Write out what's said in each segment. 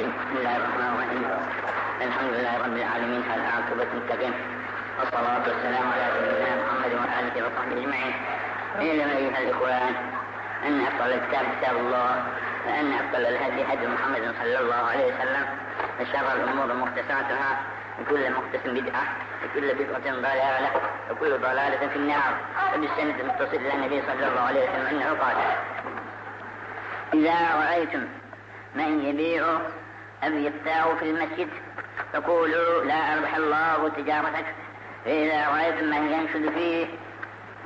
بسم الله الرحمن الرحيم. الحمد لله رب العالمين هذا عاقبة المتقين. والصلاة والسلام على سيدنا محمد وآله وصحبه أجمعين. اعلم أيها الإخوان أن أفضل الكتاب كتاب الله وأن أفضل الهدي هدي محمد صلى الله عليه وسلم. وشر الأمور محدثاتها وكل محدث بدعة وكل بدعة ضلالة وكل ضلالة في النار. وبالسند المتصل إلى النبي صلى الله عليه وسلم أنه قال إذا رأيتم من يبيع أو يبتاع في المسجد؟ فقولوا لا أربح الله تجارتك. فإذا رأيتم من ينشد فيه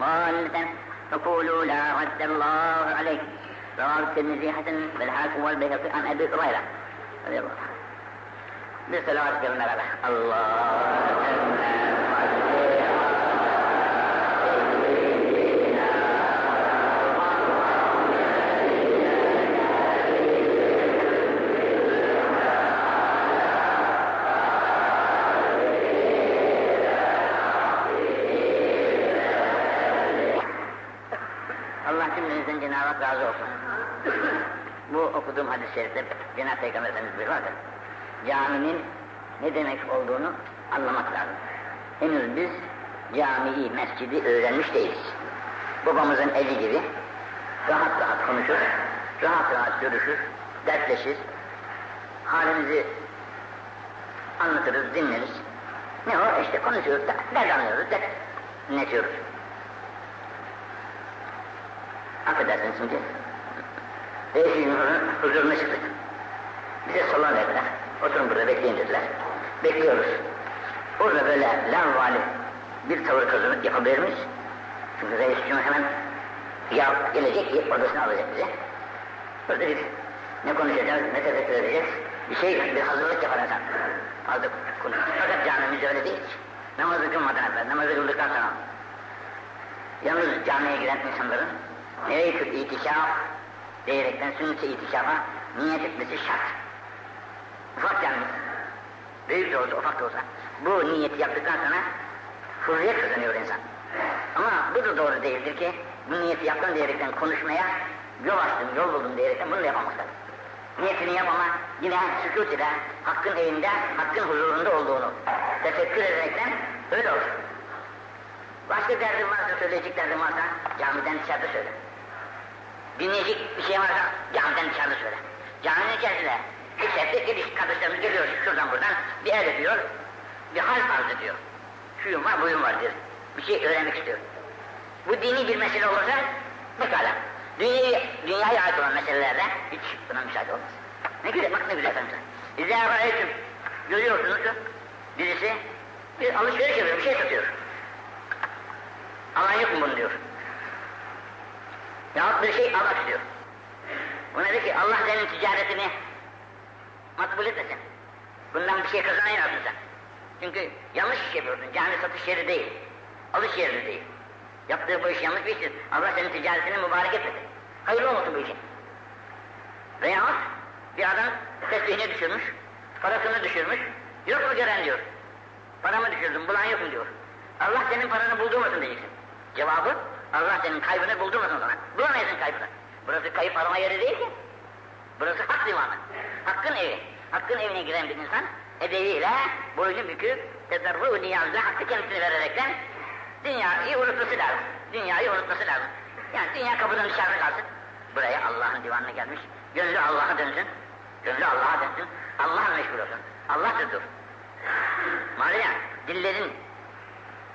ضالة. فقولوا لا رد الله عليك. رواه الترمذي حسن بالحاكم والبيهقي عن أبي هريرة رضي الله عنه. بالصلوات قلنا له اللهم Allah okuduğum hadis-i şerifte Cenab-ı Peygamber Efendimiz buyuruyor caminin ne demek olduğunu anlamak lazım. Henüz biz camiyi, mescidi öğrenmiş değiliz. Babamızın evi gibi rahat rahat konuşur, rahat rahat görüşür, dertleşir, halimizi anlatırız, dinleriz. Ne o? İşte konuşuyoruz, dert anlıyoruz, dert dinletiyoruz. Affedersiniz şimdi. Reisinin huzuruna çıktık. Bize salon verdiler. Oturun burada bekleyin dediler. Bekliyoruz. Orada böyle lanvali bir tavır kazanıp yapabilirmiş. Çünkü reis çünkü hemen ya gelecek ki odasına alacak bize. Burada bir ne konuşacağız, ne tefekkür edeceğiz. Bir şey, bir hazırlık yapar insan. Fazla konuşur. Fakat camimiz öyle değil. Namazı kılmadan evvel, namazı kıldıktan sonra. Yalnız camiye giren insanların Neytül itikaf diyerekten sünnet-i itikafa niyet etmesi şart. Ufak yani, büyük de olsa, ufak da olsa. Bu niyeti yaptıktan sonra hürriyet kazanıyor insan. Ama bu da doğru değildir ki bu niyeti yaptım diyerekten konuşmaya yol açtım, yol buldum diyerekten bunu da yapamamışlar. Niyetini yap ama yine sükut ile hakkın evinde, hakkın huzurunda olduğunu tefekkür ederekten öyle olur. Başka derdin varsa, söyleyecek derdin varsa camiden dışarıda söyle. Dinleyecek bir şey varsa camiden dışarıda söyle. Caminin içerisinde içeride geliş kardeşlerimiz geliyor şuradan buradan bir el ediyor, bir hal farz ediyor. Şuyum var, buyum var diyor. Bir şey öğrenmek istiyor. Bu dini bir mesele olursa pekala. Dünyaya, dünyaya ait olan meselelerde hiç buna müsaade olmaz. Ne güzel, bak ne güzel efendim. İzâ râeytüm, görüyorsunuz ki birisi bir alışveriş yapıyor, bir şey satıyor. Alan yok mu bunu diyor. Yahut bir şey almak istiyor. Buna dedi ki Allah senin ticaretini makbul etmesin. Bundan bir şey kazanıyorsun sen. Çünkü yanlış iş yapıyorsun. Cami satış yeri değil. Alış yeri değil. Yaptığı bu iş yanlış bir iştir. Allah senin ticaretini mübarek etmesin. Hayırlı olmasın bu işin. Veyahut bir adam tesbihini düşürmüş, parasını düşürmüş. Yok mu gören diyor. Paramı düşürdüm, bulan yok mu diyor. Allah senin paranı buldurmasın diyeceksin. Cevabı Allah senin kaybını buldurmasın sana. Bulamayasın kaybını. Burası kayıp arama yeri değil ki. Burası hak divanı. Hakkın evi. Hakkın evine giren bir insan edebiyle boynu büküp tezarru niyazda hakkı kendisine vererekten dünyayı unutması lazım. Dünyayı unutması lazım. Yani dünya kapıdan dışarıda kalsın. Buraya Allah'ın divanına gelmiş. Gönlü Allah'a dönsün. Gönlü Allah'a dönsün. Allah'la meşgul olsun. Allah tutur. Malum dillerin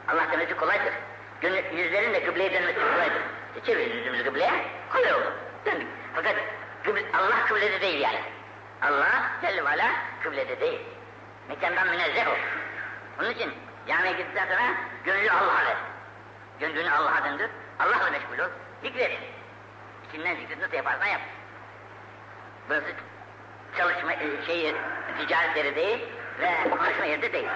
Allah demesi kolaydır. Yüzlerin de kıbleye dönmesi kolaydır. E yüzümüzü kıbleye, kolay oldu. Döndük. Fakat kıble, Allah kıblede değil yani. Allah Celle ve Ala kıblede değil. Mekandan münezzeh ol. Onun için camiye gittikten sonra gönlü Allah'a ver. Gönlünü Allah'a döndür. Allah'la meşgul ol. Zikret. İçinden zikret nasıl yaparsan yap. Burası çalışma şey, ticaret yeri değil ve konuşma yeri de değil.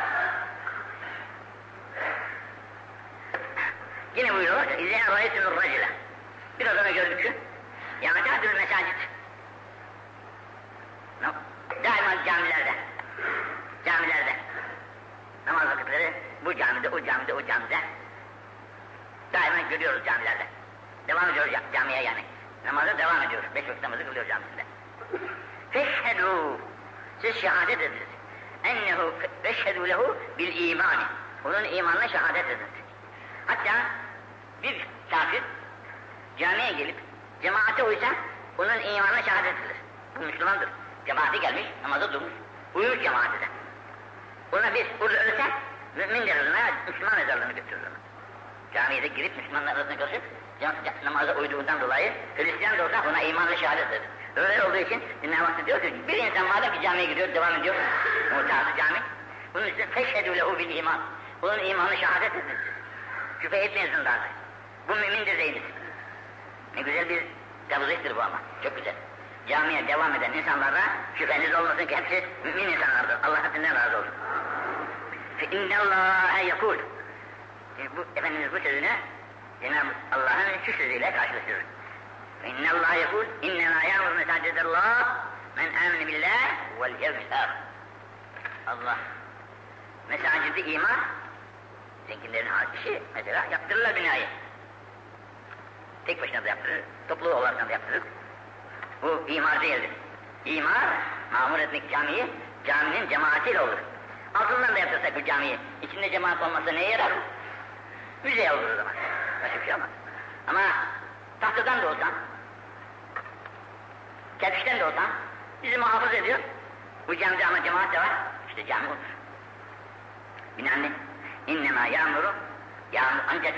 Yine buyuruyor, İzâ râyetünür racile. Bir adamı gördük ki, yâcâdül mesacit. Daima camilerde, camilerde, namaz vakitleri bu camide, o camide, o camide. Daima görüyoruz camilerde. Devam ediyoruz camiye yani. Namaza devam ediyoruz. Beş vakit namazı kılıyor camisinde. Feşhedû. Siz şehadet ediniz. Ennehu veşhedü lehu bil imani. Onun imanına şehadet ediniz. Hatta bir kafir camiye gelip cemaate uysa onun imanına şehadet edilir. Bu Müslümandır. Cemaate gelmiş, namaza durmuş, uyumuş cemaate Ona biz burada ölse mümin derler, Müslüman mezarlığını götürür onu. Camiye de girip Müslümanlar arasında karışıp namaza uyduğundan dolayı Hristiyan da olsa ona imanla şehadet eder. Öyle olduğu için Dinle Vakti diyor ki bir insan madem ki camiye gidiyor, devam ediyor, muhtası cami. Bunun için feşhedü lehu bil iman. Bunun imanı şehadet edin. Şüphe etmeyin zindanda. Bu mümindir deyiniz. Ne güzel bir tavzihtir bu ama. Çok güzel. Camiye devam eden insanlara şüpheniz olmasın ki hepsi mümin insanlardır. Allah hepsinden razı olsun. فَاِنَّ اللّٰهَ يَقُولُ bu, Efendimiz bu sözünü Cenab-ı Allah'ın şu sözüyle karşılaştırır. İnne Allah yekul innema ya'mur mesacidallah men amene billah vel yevmil ahir. Allah mesacidi iman zenginlerin işi mesela yaptırırlar binayı. Tek başına da yaptırır, toplu olarak da yaptırır. Bu imar değildir. İmar, mamur etmek camiyi, caminin cemaatiyle olur. Altından da yaptırsak bu camiyi, içinde cemaat olmasa neye yarar? Müzeye olur o zaman. Başka bir şey olmaz. Ama tahtadan da olsan, kerpiçten de olsan, bizi muhafaza ediyor. Bu camide ama cemaat de var, işte cami olur. Binaenli, innema yağmuru, yağmur ancak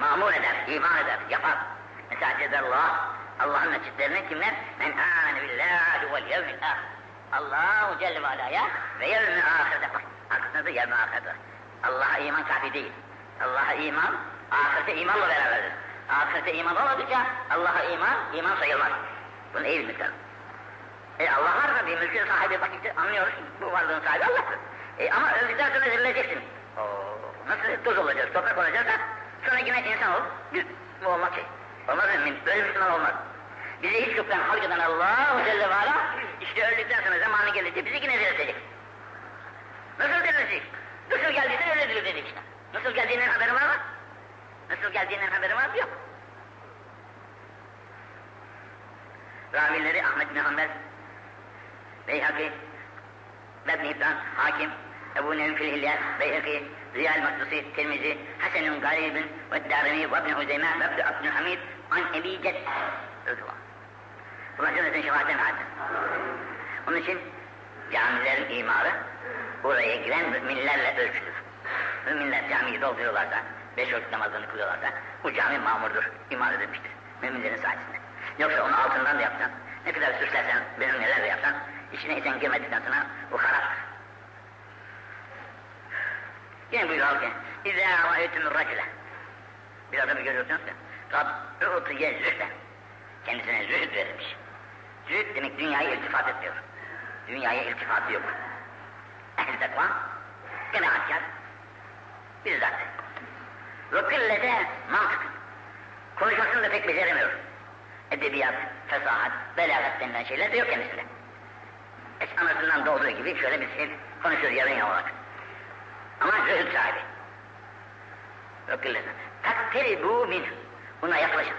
mamur eder, iman eder, yapar. Mesacid Allah, Allah'ın mescitlerine kimler? Men amene billahi vel yevmil ahir. Allahu Celle ve Ala'ya ve yevmi ahirete bak. Arkasında da yevmi ahirete. Allah'a iman kafi değil. Allah'a iman, ahirete imanla beraberdir. Ahirete iman olmadıkça Allah'a iman, iman sayılmaz. Bunu iyi bilmek lazım. E Allah var da bir mülkün sahibi vakitte anlıyoruz. Bu varlığın sahibi Allah'tır. E ama öldükten sonra zirleceksin. Oo, nasıl toz olacağız, toprak olacağız da sonra yine insan ol. Bu olmaz şey. Olmaz mümin, böyle Müslüman olmaz. Bizi hiç yoktan halk eden Allah Celle ve Ala, işte öldükten sonra zamanı gelince bizi yine diriltecek. Nasıl diriltecek? Nasıl geldiyse öyle diriltecek işte. Nasıl geldiğinden haberi var mı? Nasıl geldiğinden haberi var mı? Yok. Ravileri Ahmet bin Hanbel, Beyhaki, Ibn İbdan, Hakim, Ebu Nevim fil Hilyat, Beyhaki, Ziyal Maktusi, Tirmizi, Hasenun Garibin, ve Darimi, ve İbn Huzeyme, ve İbn Abdülhamid, an Ebi Ced. Rıdvan. Bunlar cümleten şefaatine nadir. Onun için camilerin imarı buraya giren müminlerle ölçülür. Müminler camiyi dolduruyorlarsa, beş vakit namazını kılıyorlarsa bu cami mamurdur, imar edilmiştir. Müminlerin sayesinde. Yoksa onu altından da yapsan, ne kadar süslersen, benim neler de yapsan, içine isen girmedikten sonra bu harap. Yine buyuruyor ki, İzâ râyetümür racile. Bir adamı görüyorsunuz ki, Rabbi utiye zühden. Kendisine zühd verilmiş. Zühd demek dünyaya iltifat etmiyor. Dünyaya iltifatı yok. Ehl-i tekva, kanaatkar, bir zat. Ve kıllete mantık. Konuşmasını da pek beceremiyor. Edebiyat, fesahat, belagat denilen şeyler de yok kendisinde. Es anasından doğduğu gibi şöyle bir şey konuşuyor yarın yalarak. Ama zühd sahibi. Ve kıllete. Taktiribu min. Buna yaklaşın.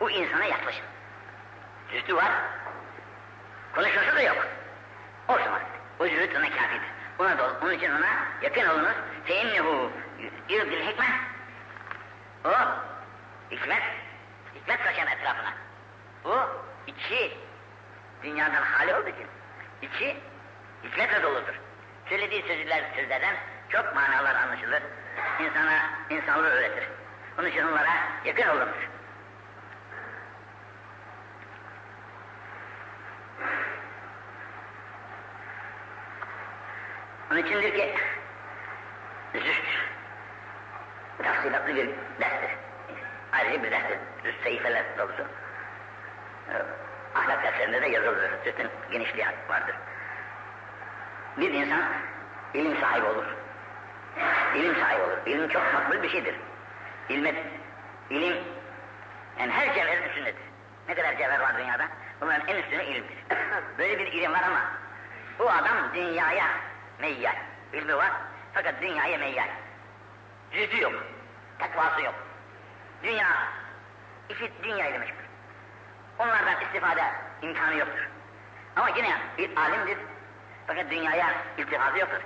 Bu insana yaklaşın. Zühdü var. Konuşması da yok. O zaman bu zühdü ona kafidir. Buna da, onun için ona yakın olunuz. Feinnehu yurdil hikmet. O hikmet, hikmet saçan etrafına. Bu içi dünyadan hali olduğu için içi hikmetle doludur. Söylediği sözler, sözlerden çok manalar anlaşılır. İnsana insanlığı öğretir. Onun için onlara yakın olunuz. Onun içindir ki züht tafsilatlı bir derstir. Ayrıca bir derstir. Züht sayfeler dolusu. Ee, ahlak derslerinde de yazılır. Zühtün genişliği vardır. Bir insan ilim sahibi olur. İlim sahibi olur. İlim çok makbul bir şeydir. İlmet, ilim, yani her cevherin üstündedir. Ne kadar cevher var dünyada? Bunların en üstünde ilimdir. Böyle bir ilim var ama bu adam dünyaya meyyal. İlmi var fakat dünyaya meyyal. Cüzü yok. Takvası yok. Dünya, işi dünya ile meşgul. Onlardan istifade imkanı yoktur. Ama yine bir alimdir. Fakat dünyaya iltifazı yoktur.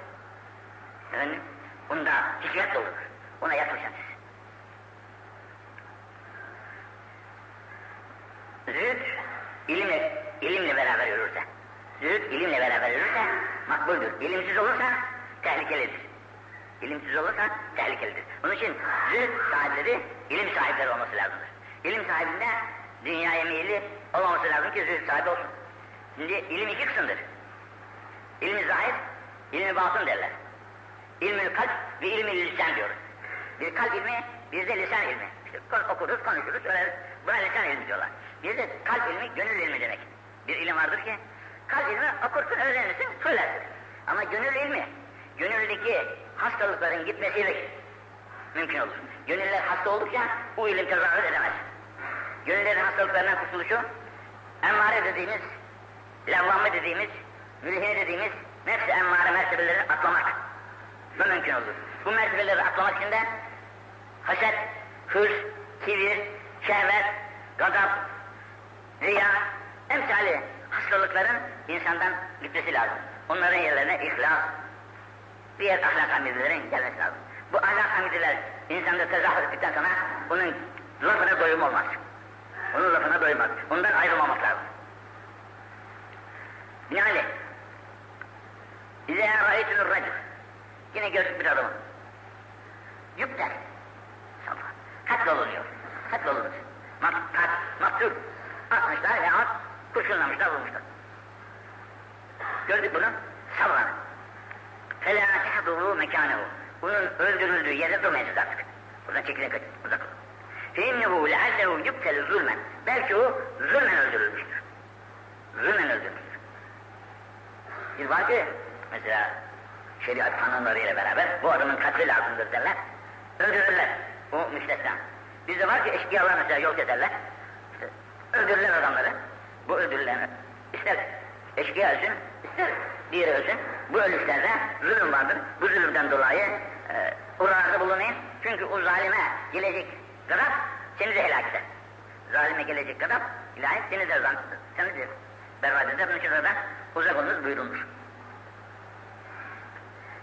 Efendim, bunda hikmet doludur. Ona yaklaşacaksınız. Zühd, ilimle, ilimle beraber yürürse, zühd ilimle beraber yürürse makbuldür. İlimsiz olursa tehlikelidir. İlimsiz olursa tehlikelidir. Onun için zühd sahipleri ilim sahipleri olması lazımdır. İlim sahibinde dünyaya meyilli olmaması lazım ki zühd sahibi olsun. Şimdi ilim iki kısımdır. İlmi zahir, ilmi batın derler. İlmi kalp ve ilmi lisan diyoruz. Bir kalp ilmi, bir de lisan ilmi. İşte okuruz, konuşuruz, söyleriz. Buna lisan ilmi diyorlar. Bir de kalp ilmi, gönül ilmi demek. Bir ilim vardır ki, kalp ilmi okursun, öğrenirsin, söylersin. Ama gönül ilmi, gönüldeki hastalıkların gitmesiyle mümkün olur. Gönüller hasta oldukça bu ilim tezahür edemez. Gönüllerin hastalıklarından kurtuluşu, emmare dediğimiz, levvamme dediğimiz, mülhiye dediğimiz nefs emmare mertebelerini atlamak. Bu mümkün olur. Bu mertebeleri atlamak için de haset, hırs, kibir, şehvet, gazap, riya, emsali hastalıkların insandan gitmesi lazım. Onların yerlerine ihlas, diğer ahlak hamidelerin gelmesi lazım. Bu ahlak hamideler insanda tezahür ettikten sonra bunun lafına doyum olmaz. Onun lafına doymaz. Ondan ayrılmamak lazım. Binaenaleyh İzâ râeytünür racül Yine gördük bir adamı. Yükler. Sabah. Katlolunuyor. Katlolunur. Mat, kat, maktul Atmışlar ve at kurşunlamışlar, vurmuşlar. Gördük bunu. Sabranın. فَلَا تَحْضُرُوا مَكَانَهُ Bunun öldürüldüğü yerde durmayacağız artık. Buradan çekilin kaç, uzak olun. فَاِنَّهُ لَعَلَّهُ يُبْتَلِ zulmen. Belki o zulmen öldürülmüştür. Zulmen öldürülmüştür. Bir var ki, mesela şeriat kanunlarıyla beraber bu adamın katli lazımdır derler. Öldürürler. Bu müstesna. Bizde var ki eşkıyalar mesela yol keserler. İşte öldürürler adamları. Bu öldürülen ister eşkıya ölsün, ister diğeri ölsün. Bu ölüşlerde zulüm vardır. Bu zulümden dolayı e, uğrarda bulunayım. Çünkü o zalime gelecek gadap seni de helak eder. Zalime gelecek gadap ilahi seni de, seni de berbat eder. Bunun için oradan uzak olunuz buyurulmuş.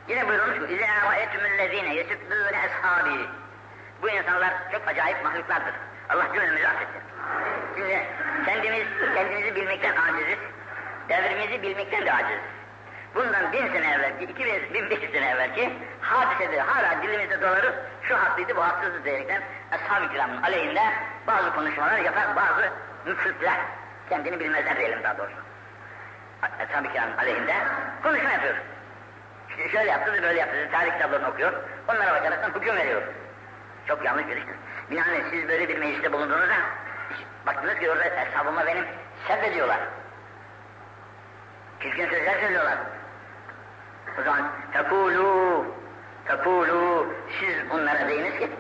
Yine buyurulmuş ki اِذَا رَأَيْتُمُ الَّذ۪ينَ يَسُبُّونَ اَصْحَابِي Bu insanlar çok acayip mahluklardır. Allah cümlemizi affetsin. Şimdi kendimiz, kendimizi bilmekten aciziz. Devrimizi bilmekten de aciziz. Bundan bin sene evvelki, iki bin, bin beş sene evvelki hadisede hala dilimizde dolarız, şu haklıydı, bu haksızdı diyerekten Ashab-ı kiramın aleyhinde bazı konuşmalar yapar, bazı müfritler, kendini bilmezler diyelim daha doğrusu. Ashab-ı kiramın aleyhinde konuşma yapıyoruz. İşte şöyle yaptı böyle yaptı. Tarih kitaplarını okuyor. Onlara bakaraktan hüküm veriyor. Çok yanlış bir iştir. Binaenaleyh siz böyle bir mecliste bulunduğunuzda baktınız ki orada hesabıma benim sebbediyorlar. Çirkin sözler söylüyorlar. O zaman tekulu tekulu siz onlara deyiniz ki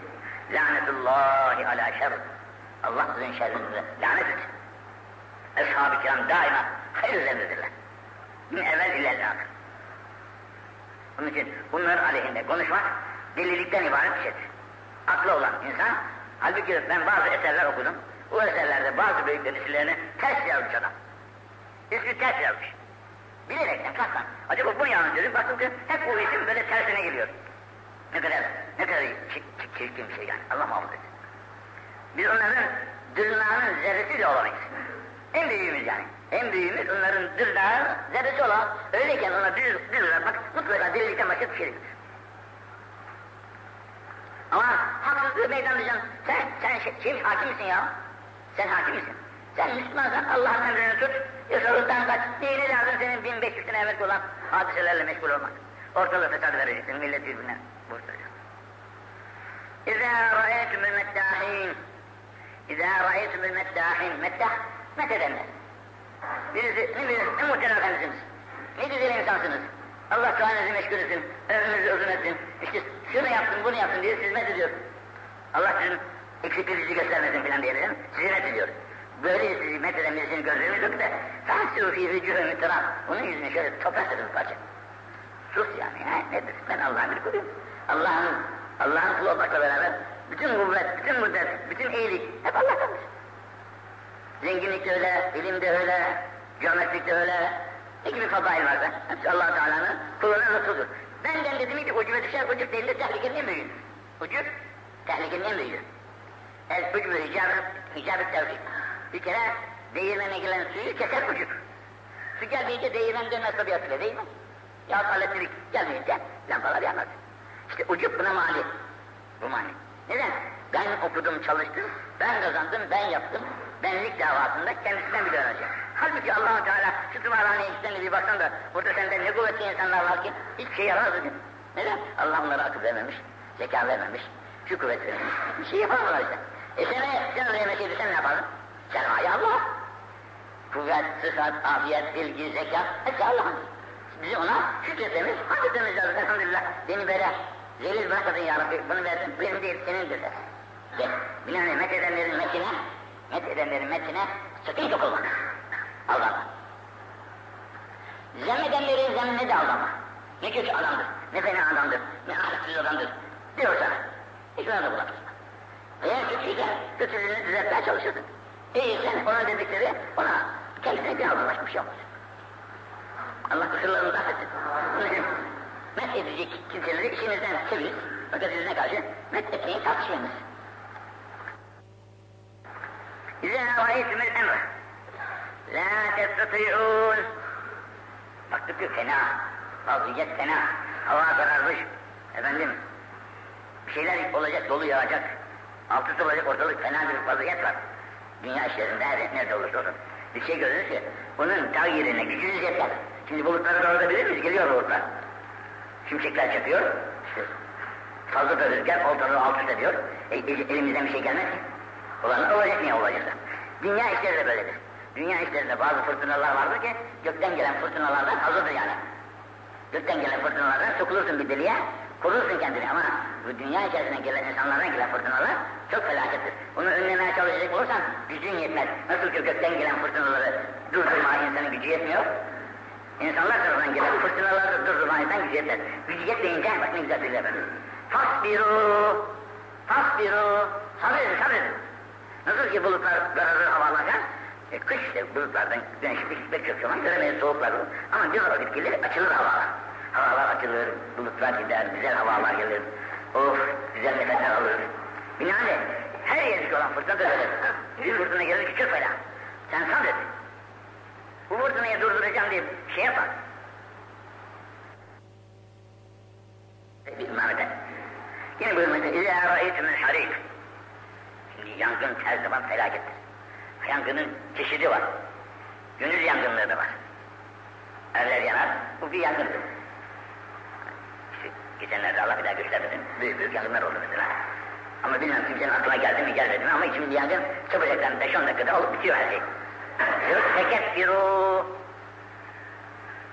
lanetullahi ala şer Allah sizin şerrinize lanet etsin. Ashab-ı kiram daima hayır üzerindedirler. Min evvel ilel akır. Onun için bunlar aleyhinde konuşmak delilikten ibaret bir şeydir. Aklı olan insan, halbuki ben bazı eserler okudum. O eserlerde bazı büyüklerin isimlerini ters yazmış adam. İsmi ters yazmış. Bilerekten kalktan. Acaba bu yanlış dedim, baktım ki hep bu isim böyle tersine geliyor. Ne kadar, ne kadar çirkin bir şey yani. Allah muhafaza etsin. Biz onların dırnağının zerresiyle olamayız. En büyüğümüz yani. En büyüğümüz onların dırnağı zerresi olan öyleyken ona düz, düz uzatmak mutlaka delilikten başka bir şeydir. Ama haksızlığı meydan diyeceksin. Sen, sen şey, şey, hakim misin ya? Sen hakim misin? Sen Müslümansan Allah'ın emrini tut, yasalıktan kaç. Neyine lazım senin 1500 sene evvel olan hadiselerle meşgul olmak? Ortalığı fesat vereceksin, millet birbirine vurturacaksın. İzâ ra'eytümül meddâhîn İzâ ra'eytümül meddâhîn Meddah, met edenler. Birisi, ne birisi, ne muhterem efendisiniz. Ne güzel insansınız. Allah sahnenizi meşgul etsin, ömrünüzü uzun etsin. İşte şunu yaptın, bunu yaptın diye hizmet ediyor. Allah sizin eksikliğinizi göstermesin filan diye dedim, sizi met ediyor. Böyle sizi met eden birisini gördüğünüz yok da, tahsiru fî vücuhu mütterâ. Onun yüzüne şöyle toplatırız parça. Sus yani, ha, nedir? Ben Allah'ın bir kuluyum. Allah'ın, Allah'ın kulu olmakla beraber bütün kuvvet, bütün müddet, bütün iyilik hep Allah'tandır. Zenginlik de öyle, ilim de öyle, geometrik de öyle, Ne gibi fadail varsa hepsi allah Teala'nın kuluna lütfudur. Benden dedim ki ucube düşer, ucub değil de tehlikenin en büyüğü. Ucub, tehlikenin en büyüğü. El ucub hicab-ı hicab tevfik. Bir kere değirmene gelen suyu keser ucub. Su gelmeyince değirmen dönmez tabiatıyla değil mi? Ya elektrik gelmeyince lampalar yanmaz. İşte ucub buna mani. Bu mani. Neden? Ben okudum, çalıştım, ben kazandım, ben yaptım. Benlik davasında kendisinden bile öğrenecek. Halbuki allah Teala şu tımarhaneye gitsen bir baksan da burada sende ne kuvvetli insanlar var ki hiçbir şey yaramaz bugün. Neden? Allah onlara akıl vermemiş, zeka vermemiş, şu kuvvet vermemiş. Bir şey yapamazlar işte. E sen, oraya meşhedi sen ne yapardın? Sermaye Allah. Kuvvet, sıhhat, afiyet, bilgi, zeka hepsi Allah'ın. Bizi ona şükretmemiz, hak etmemiz lazım elhamdülillah. Beni böyle zelil bırakmadın ya Rabbi, bunu verdin, benim değil senindir de. De, binaenaleyh met edenlerin metine, met edenlerin metine sakın kapılma. Aldanma. Zem edenlerin zemmine de aldanma. Ne kötü adamdır, ne fena adamdır, ne ahlaksız adamdır diyor sana. Hiç ona da bulamazsın. Eğer kötüyse kötülüğünü düzeltmeye çalışırsın. İyi sen ona dedikleri ona kendine bir aldanlaşmış yapmış. Allah kusurlarını affetsin. Onun için met edecek kimseleri işinizden seviniz. Fakat yüzüne karşı met etmeyi tartışmayınız. İzâ râeytümül emre. La testati'ûn. Baktık ki fena. Vaziyet fena. Hava kararmış. Efendim bir şeyler olacak, dolu yağacak. Altı olacak ortalık fena bir vaziyet var. Dünya işlerinde her nerede olursa olsun. Bir şey görürse bunun tağyirine gücünüz yeter. Şimdi bulutları doğrultabilir miyiz? Geliyor bulutlar. Şimşekler çakıyor. İşte fazla da rüzgar ortalığı alt üst ediyor. E, e, elimizden bir şey gelmez ki. Olan olacak niye olacaksa. Dünya işleri de böyledir. Dünya işlerinde bazı fırtınalar vardır ki gökten gelen fırtınalardan hazırdır yani. Gökten gelen fırtınalardan sokulursun bir deliğe, korursun kendini ama bu dünya içerisinde gelen insanlardan gelen fırtınalar çok felakettir. Bunu önlemeye çalışacak olursan gücün yetmez. Nasıl ki gökten gelen fırtınaları durdurmaya insanın gücü yetmiyor. İnsanlar tarafından gelen fırtınaları durdurmaya insan gücü yetmez. Gücü yetmeyince bak ne güzel söylüyor efendim. Fasbiru, fasbiru, sabredin sabredin. Nasıl ki bulutlar kararır havalarken, e, kış işte bulutlardan güneş pek çok zaman göremeyiz soğuklar olur. Ama bir vakit gelir açılır havalar. Havalar açılır, bulutlar gider, güzel havalar gelir. Of, güzel nefesler alır. Binaenaleyh her yerdeki olan fırtına öyledir. Bir fırtına gelir ki çok fena. Sen sabret. Bu fırtınayı durduracağım diye şey yapar. Bir Mehmet'e. Yine buyurmakta, İzâ râeytümül harik. Şimdi yangın her zaman felakettir. Yangının çeşidi var. Gönül yangınları da var. Erler yanar, bu bir yangındır. Geçenlerde Allah bir daha göstermesin, büyük büyük yangınlar oldu mesela. Ama bilmem kimsenin aklına geldi mi gelmedi mi ama şimdi yangın çabucaktan 5-10 dakikada olup bitiyor her şey. Tekebbiru.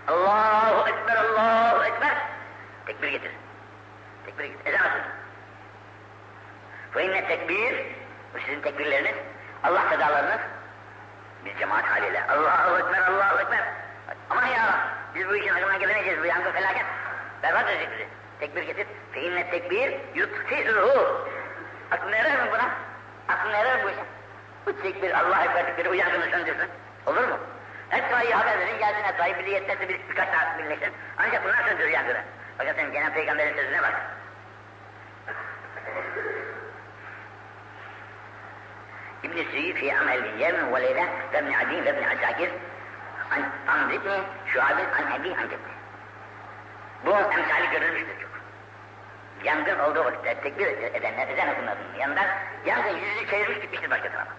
Allahu Ekber, Allahu Ekber. Tekbir getir. Tekbir getir. Ezan atın. Ve inne tekbir, bu sizin tekbirleriniz, Allah sedalarınız, bir cemaat haliyle. Allahu Ekber, Allahu Ekber. Aman ya, biz bu işin aklına gelemeyeceğiz, bu yangın felaket. Berbat edecek bizi. Tekbir getir. Fe inne tekbir yutfi'uhu. Aklın erer mi buna? Aklın erer bu işe. Bu tekbir, Allah Ekber tekbiri uyandığını söndürsün. Olur mu? Etrayı haber verin, gelsin etrayı milliyetten de bir, birkaç saat birleşsin. Ancak bunlar söndürür yangını. Fakat sen gene peygamberin sözüne bak. İbn-i fi amel yevmin ve leyle ve ibn-i Adi ve ibn-i Asakir an Amr ibn an Ebi Hamd Bu emsali görülmüştür. Yangın olduğu vakitte tekbir edenler, ezan okunmasının yanından yangın yüzünü çevirmiş gitmiştir başka tarafa.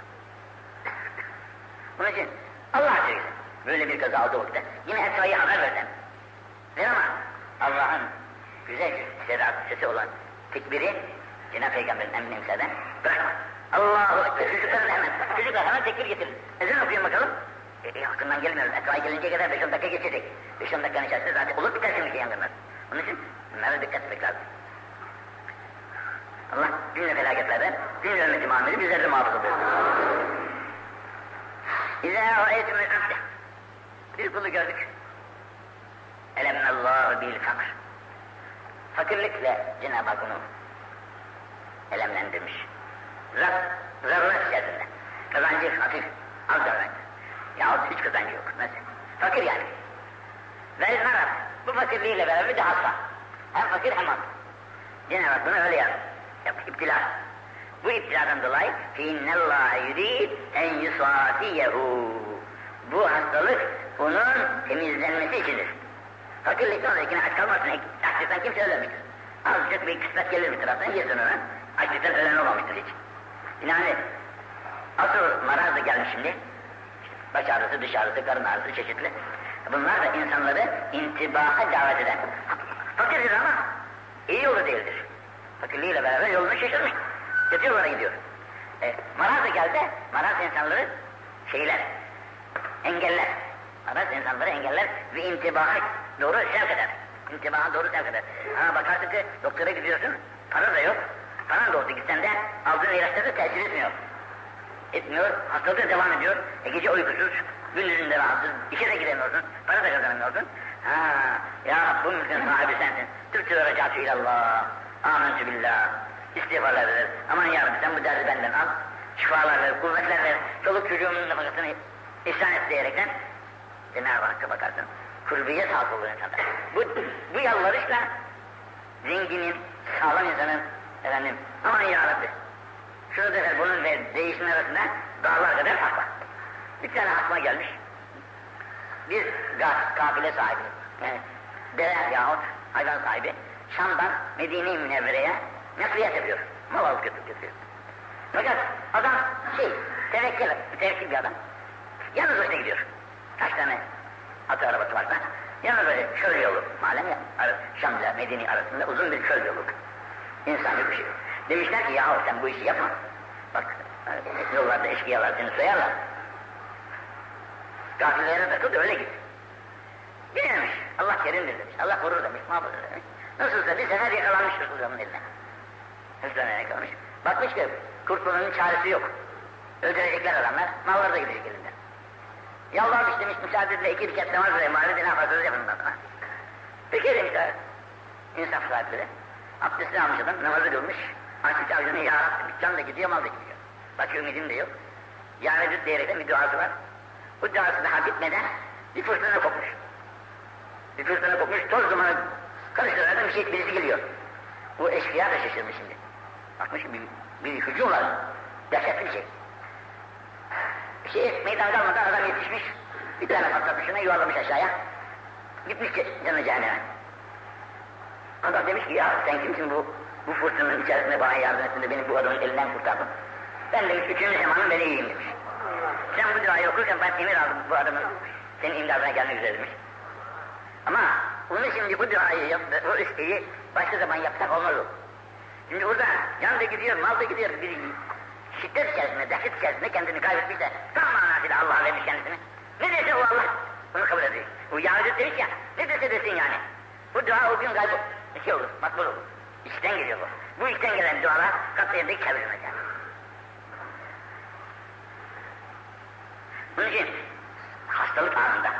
Bunun için Allah söylüyor. Böyle bir kaza olduğu vakitte yine etfaiye haber verden. Ver ama Allah'ın güzel sedat sesi olan tekbiri Cenab-ı Peygamber'in emrine müsaaden bırakma. Allahu Ekber. Çocuklar hemen, çocuklar hemen tekbir getirin. Ezan okuyun bakalım. E, e, hakkından gelmiyoruz. Etfaiye gelinceye kadar 5-10 dakika geçecek. 5-10 dakikanın içerisinde zaten olur biter şimdi yangınlar. Onun için bunlara dikkat etmek lazım. Allah cümle felaketlerden, cümle ümmeti Muhammed'i bizleri de muhafaza buyursun. İzâ râeytümül abde. Bir kulu gördük. Elemnallâhu bil fakr. Fakirlikle Cenab-ı Hak onu elemlendirmiş. Zar, zaruret içerisinde. Kazancı hafif, az kazanç. Yahut hiç kazancı yok. Mesela. Fakir yani. Marat. Bu fakirliğiyle beraber bir de hasta. Hem fakir hem hasta. Cenab-ı Hak bunu öyle yaptı. Yaptı iptila. Bu iptiladan dolayı فَاِنَّ اللّٰهَ يُرِيدْ اَنْ يُصَافِيَهُ Bu hastalık bunun temizlenmesi içindir. Fakirlikten sonrakine aç kalmasın. Açlıktan kimse ölmemiştir. Azıcık bir kısmet gelir bir taraftan yersin ona. Açlıktan ölen olmamıştır hiç. Yani asıl maraz da gelmiş şimdi. Baş ağrısı, dış ağrısı, karın ağrısı çeşitli. Bunlar da insanları intibaha davet eden. Fakirdir ama iyi yolu değildir. Fakirliğiyle beraber yolunu şaşırmış. Kötü yollara gidiyor. E, maraz geldi, maraz insanları şeyler, engeller. Maraz insanları engeller ve intibaha doğru sevk eder. İntibaha doğru sevk eder. Ha bakarsın ki doktora gidiyorsun, para da yok. Paran da olsa gitsen de aldığın ilaçlar da tesir etmiyor. Etmiyor, hastalığı devam ediyor. E gece uykusuz, gündüzünde rahatsız, işe de gidemiyorsun, para da kazanamıyorsun. Ha, ya bu mülkün sahibi sensin. Türkçe recatü ilallah, amentü billah. İstiğfarlar verir. Aman ya Rabbi sen bu derdi benden al. Şifalar ver, kuvvetler ver. Çoluk çocuğumun nefakasını ihsan et diyerekten Cenab-ı Hakk'a bakarsın. Kurbiyet hasıl olur insanda. Bu, bu yalvarışla zenginin, sağlam insanın efendim aman ya Rabbi şunu da ver bunun ve değişimin arasında dağlar kadar fark var. Bir tane aklıma gelmiş. Bir gaz, kafile sahibi, yani deve yahut hayvan sahibi Şam'dan Medine-i Münevvere'ye nakliyat yapıyor. Mal alıp götürüp götürüyor. Fakat adam şey, tevekkül, tevekkül bir adam. Yalnız başına gidiyor. Kaç tane atı arabası varsa. Yalnız böyle çöl yolu. Malum ya, Şam ile Medine arasında uzun bir çöl yolu. İnsan bir şey. Demişler ki yahu sen bu işi yapma. Bak yollarda eşkıyalar seni soyarlar. Gafillere takıl da öyle git. Gidememiş. Allah kerimdir demiş. Allah korur demiş. Muhafaza demiş. Nasılsa bir sefer yakalanmış hırsızların eline. Hırsızların yakalamış. Bakmış ki kurtulmanın çaresi yok. Öldürecekler adamlar. Malları da gidecek elinden. Yalvarmış demiş müsaade edin iki rekat namaz ve mahallede ne yaparsanız yapın sonra. Peki demişler. İnsaf sahipleri. Abdestini almış adam namazı kılmış. Açmış avcını ya Rabbi can da gidiyor mal da gidiyor. Başka ümidim de yok. Ya Recep diyerekten bir duası var. Bu duası daha bitmeden bir fırtına kopmuş. Bir fırtına kopmuş toz dumanı karıştırarak bir şey birisi geliyor. Bu eşkıya da şaşırmış şimdi. Bakmış bir, bir hücum var. Dehşetli bir şey. Bir şey meydan kalmadan adam yetişmiş. Bir tane patlatmış şuna yuvarlamış aşağıya. Gitmiş canı cehenneme. Adam demiş ki ya sen kimsin bu bu fırtınanın içerisinde bana yardım ettin de beni bu adamın elinden kurtardın. Ben demiş üçüncü zamanın beni iyiyim demiş. Sen bu duayı okurken ben emir aldım bu adamın senin imdadına gelmek üzere demiş. Ama onu şimdi bu duayı yaptı, o isteği başka zaman yapsak olmaz. Şimdi burada can da gidiyor, mal da gidiyor. Bir şiddet içerisinde, dehşet içerisinde kendini kaybetmiş de tam manasıyla Allah'a vermiş kendisini. Ne dese o Allah bunu kabul ediyor. Bu Yahudi demiş ya, ne dese desin yani. Bu dua o gün kaybol, şey olur, makbul olur. İçten geliyor bu. Bu içten gelen dualar katlayacak çevrilmez yani. Bunun için hastalık anında,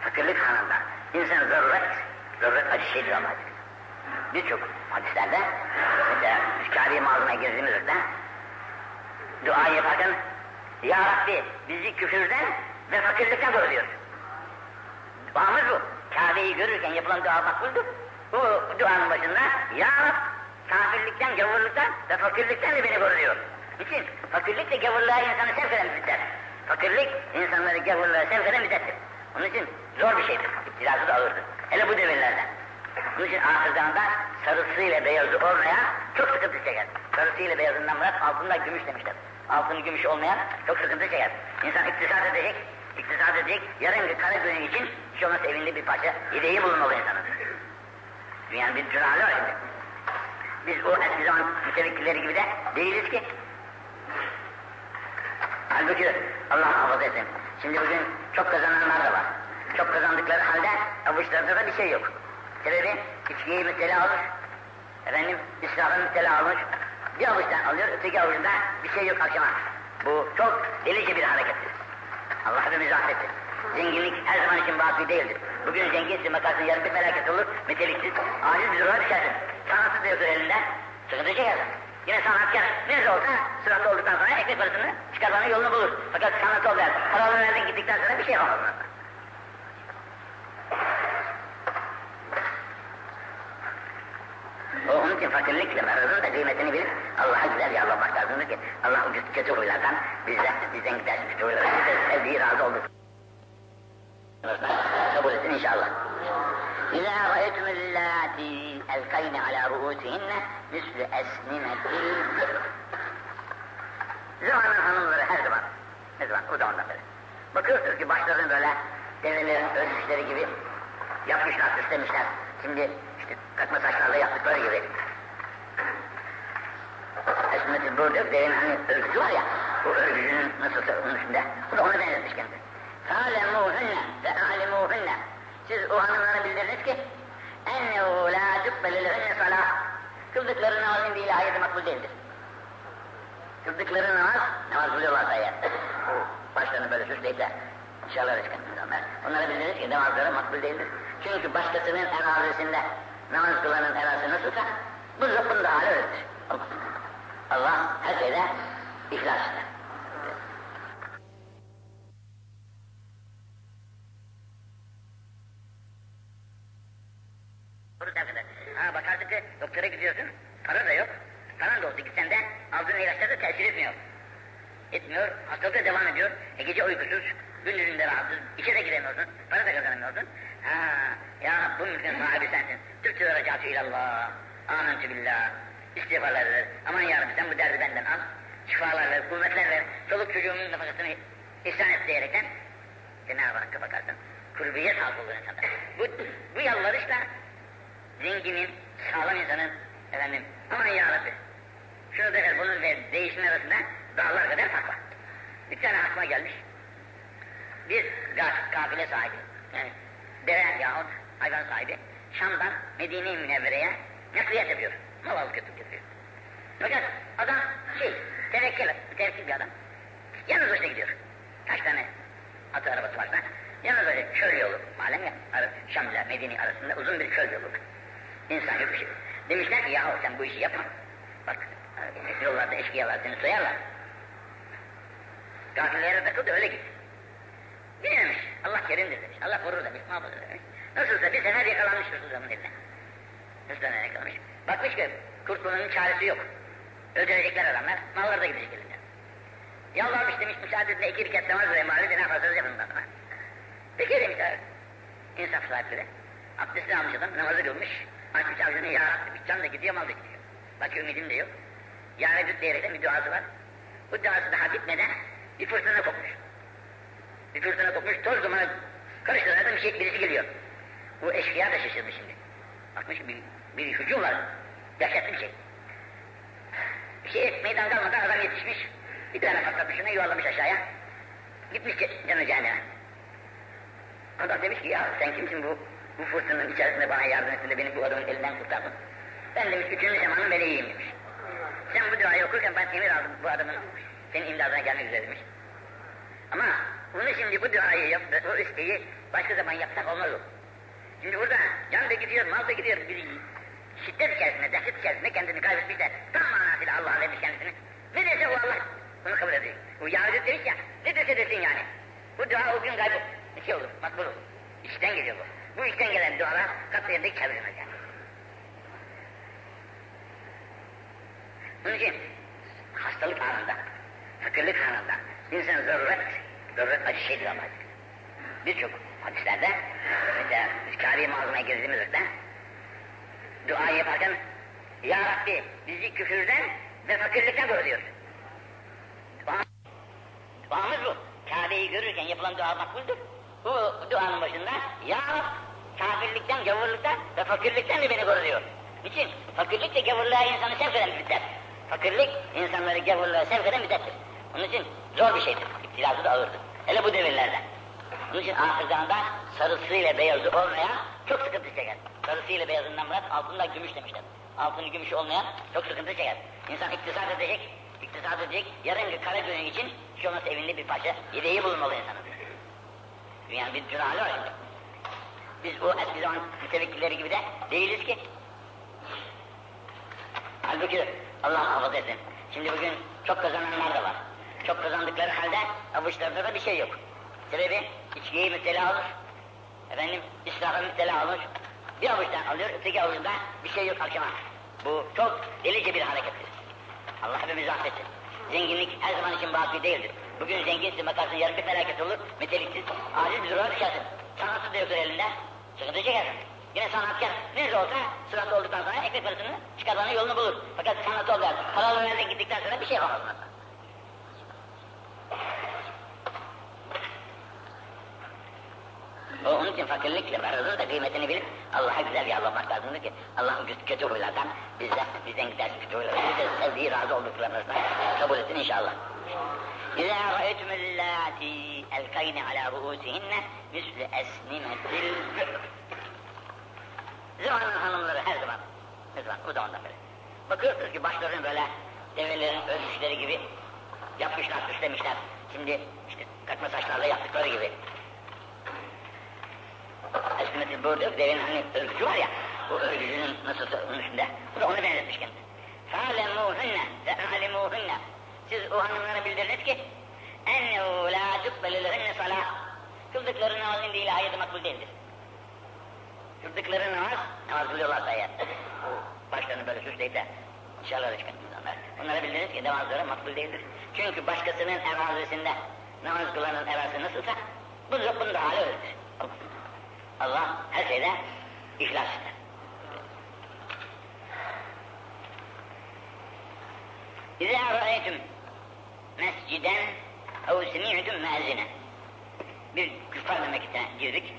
fakirlik anında insan zaruret acı şeydir Allah'a Birçok hadislerde, mesela Kâri mağazına girdiğimizde dua yaparken Ya Rabbi bizi küfürden ve fakirlikten koru diyor. Duamız bu. Kabe'yi görürken yapılan dua makbuldür. Bu duanın başında Ya Rab kafirlikten, gavurluktan ve fakirlikten de beni koru diyor. Niçin? Fakirlik de gavurluğa insanı sevk eden bir zitler. Fakirlik insanları gavurluğa sevk eden zittir. Onun için zor bir şeydir. İptilası da ağırdır. Hele bu devirlerde. Onun için ahir zamanda sarısıyla beyazı olmayan çok sıkıntı çeker. Sarısıyla beyazından murat altında gümüş demişler. Altını gümüş olmayan çok sıkıntı çeker. İnsan iktisat edecek, iktisat edecek, yarın bir kara günü için hiç olmazsa evinde bir parça yedeği bulunmalı insanın. Dünyanın bir cürali var şimdi. Biz o eski zaman mütevekkilleri gibi de değiliz ki. Halbuki Allah muhafaza etsin. Şimdi bugün çok kazananlar da var. Çok kazandıkları halde avuçlarında da bir şey yok. Sebebi içkiyi müptela almış, efendim israfı müptela almış, bir avuçtan alıyor, öteki avuçta bir şey yok akşama. Bu çok delice bir harekettir. Allah hepimizi affetsin. Zenginlik her zaman için batı değildir. Bugün zenginsin bakarsın yarın bir felaket olur, meteliksiz, aciz bir duruma düşersin. Sanatsız da yoktur elinde, sıkıntı çekersin. Yine sanatkar nerede olsa sırası olduktan sonra ekmek parasını çıkarmanın yolunu bulur. Fakat sanat olmayan, paraları verdin gittikten sonra bir şey yapamaz. O onun için fakirlikle merhazın da kıymetini bilir. Allah'a güzel yalvarmak lazımdır ki Allah ucuz kötü huylardan bizden, bizden gider kötü huylardan bizden sevdiği razı olduk. Kabul etsin inşallah. إذا رأيتم اللاتي ألقين على رؤوسهن مثل أسنمة Zamanın hanımları her zaman, ne zaman, o zamandan beri. Bakıyorsunuz ki başlarını böyle develerin ölçüşleri gibi yapmışlar, süslemişler. Şimdi işte takma saçlarla yaptıkları gibi. Esmet-i Burdur derin hani örgüsü var ya, o örgüsünün nasıl onun üstünde. Bu da ona benzetmiş kendisi. فَعَلَمُوهُنَّ فَاَعْلِمُوهُنَّ Siz o hanımlara bildiriniz ki اَنَّهُ لَا تُقْبَلِ لَهُنَّ صَلَاةً Kıldıkları namazın bir ilahiyeti makbul değildir. Kıldıkları namaz, namaz kılıyorlarsa eğer. Başlarını böyle süsleyip de inşallah rızkın onlar. Onlara bildiririz ki namazları makbul değildir. Çünkü başkasının erazisinde namaz kılanın erazisi nasılsa bu zıbbın da hali öyledir. Allah her şeyde ihlas ister. Ha bakarsın ki doktora gidiyorsun, para da yok. Paran da olsa gitsen de aldığın ilaçlar da tesir etmiyor. Etmiyor, hastalık da devam ediyor. E gece uykusuz, gündüzünde rahatsız, işe de giremiyorsun, para da kazanamıyorsun. Ha, ya bu mülkün sahibi sensin. Türkçe recatü ilallah, amentu billah, istiğfarlar ver. Aman yarabbi sen bu derdi benden al. Şifalar ver, kuvvetler ver. Çoluk çocuğumun nefakasını ihsan et diyerekten Cenab-ı Hakk'a bakarsın. Kurbiyet hasıl olur insanda. Bu, bu yalvarışla zenginin, sağlam insanın efendim aman yarabbi şunu da ver bunu ver değişim arasında dağlar kadar fark var. Bir tane aklıma gelmiş. Bir kafile sahibi, yani dere yahut hayvan sahibi Şam'dan Medine-i Münevvere'ye nakliyat yapıyor. Mal alıp götürüp götürüyor. Fakat adam şey, tevekkül, tevekkül bir adam. Yalnız başına gidiyor. Kaç tane atı arabası varsa yalnız başına çöl yolu. Malum ya, Şam ile Medine arasında uzun bir çöl yolu. İnsan yok bir şey. Demişler ki yahu sen bu işi yapma. Bak yollarda eşkıyalar seni soyarlar. Gafillere takıl da öyle git. Bilmemiş. Allah kerimdir demiş. Allah korur demiş. Muhafaza demiş. Nasılsa bir sefer yakalanmış hırsızların eline. Hırsızlarına yakalanmış. Bakmış ki kurtulmanın çaresi yok. Öldürecekler adamlar. Mallar da gidecek elinden. Yalvarmış demiş müsaadesine iki rekat namaz ve mali de ne yaparsanız yapın sonra. Peki demişler. İnsaf sahipleri. Abdestini almış adam namazı kılmış. Açmış avcunu ya bir can da gidiyor mal da gidiyor. Başka ümidim de yok. Ya Rabbi diyerekten bir duası var. Bu duası daha bitmeden bir fırtına kopmuş. Fırtına kopmuş toz dumanı karıştırarak bir şey, birisi geliyor. Bu eşkıya da şaşırmış şimdi. Bakmış bir, bir hücum var. Dehşetli bir şey. Bir şey meydan kalmadan adam yetişmiş. Bir tane patlatmış şunu yuvarlamış aşağıya. Gitmiş canı cehenneme. Adam demiş ki ya sen kimsin bu bu fırtınanın içerisinde bana yardım ettin de beni bu adamın elinden kurtardın. Ben demiş üçüncü zamanın meleğiyim demiş. Sen bu duayı okurken ben emir aldım bu adamın senin imdadına gelmek üzere demiş. Ama bunu şimdi bu duayı yap, o isteği başka zaman yapsak olmaz o. Şimdi burada can da gidiyor, mal da gidiyor. Bir şiddet içerisinde, dehşet içerisinde kendini kaybetmiş de tam manasıyla Allah'a vermiş kendisini. Ne dese o Allah bunu kabul ediyor. Bu Yahudi demiş ya, ne dese desin yani. Bu dua o gün kaybol, bir şey olur, makbul olur. İçten geliyor bu. Bu içten gelen dualar katlayında çevrilmez yani. Bunun için hastalık anında, fakirlik anında insan zaruret, zaruret acı şeydir ama. Birçok hadislerde, mesela biz Kabe'ye mağazına girdiğimizde dua yaparken Ya Rabbi bizi küfürden ve fakirlikten koru diyor. Duamız bu. Kabe'yi görürken yapılan dua makbuldür. Bu duanın başında Ya Rabbi kafirlikten, gavurluktan ve fakirlikten de beni koru diyor. Niçin? Fakirlik de gavurluğa insanı sevk eden bir müddet. Fakirlik insanları gavurluğa sevk eden müddettir. Onun için zor bir şeydir. İptilası da ağırdır. Hele bu devirlerde. Onun için ahir zamanda sarısıyla beyazı olmayan çok sıkıntı çeker. Sarısıyla beyazından murat altında gümüş demişler. Altını gümüş olmayan çok sıkıntı çeker. İnsan iktisat edecek, iktisat edecek, yarın kara dönüyor için hiç olmazsa evinde bir parça yedeği bulunmalı insanın. Dünyanın bir sürü hali var şimdi. Biz o eski zaman mütevekkilleri gibi de değiliz ki. Halbuki Allah muhafaza etsin. Şimdi bugün çok kazananlar da var. Çok kazandıkları halde avuçlarında da bir şey yok. Sebebi içkiye müptela olur. Efendim israfa müptela olur. Bir avuçtan alıyor, öteki avuçta bir şey yok akşama. Bu çok delice bir harekettir. Allah hepimizi affetsin. Zenginlik her zaman için baki değildir. Bugün zenginsin bakarsın yarın bir felaket olur, meteliksiz, acil bir duruma düşersin. Sanatsız da yoktur elinde, sıkıntı çekersin. Yine sanatkar nerede olsa sırası olduktan sonra ekmek parasını çıkarmanın yolunu bulur. Fakat sanat oldu, paralı nereden gittikten sonra bir şey yapamaz. O onun için fakirlikle beraber da kıymetini bilip Allah'a güzel yalvarmak lazımdır ki Allah'ın kötü huylardan bizden, bizden gidersin kötü huylardan. Biz de sevdiği razı olduklarımızdan kabul etsin inşallah. إذا رأيتم اللاتي ألقين على رؤوسهن مثل أسنمة البئر Zamanın hanımları her zaman, her zaman, o zamandan beri. Bakıyorsunuz ki başlarını böyle develerin ölmüşleri gibi yapmışlar, süslemişler. Şimdi işte takma saçlarla yaptıkları gibi. Esmetil burada devin hani örgücü var ya, o örgücünün nasıl onun üstünde. Bu da onu benzetmiş kendine. فَعَلَمُوهُنَّ فَعَلِمُوهُنَّ Siz o hanımlara bildiriniz ki اَنَّهُ لَا تُقْبَلُ لَهُنَّ صَلَاةً Kıldıkları namazın değil ayeti makbul değildir. Kıldıkları namaz, namaz kılıyorlarsa eğer. Başlarını böyle süsleyip de dışarılara çıkan insanlar. Onlara bildiriniz ki namazları makbul değildir. Çünkü başkasının erazisinde namaz kılanın erazisi nasılsa bu bunun da hali öyledir. Allah her şeyde ihlas ister. İzâ râeytüm mesciden ev semi'tum me'zine. Bir küffar memleketine girdik.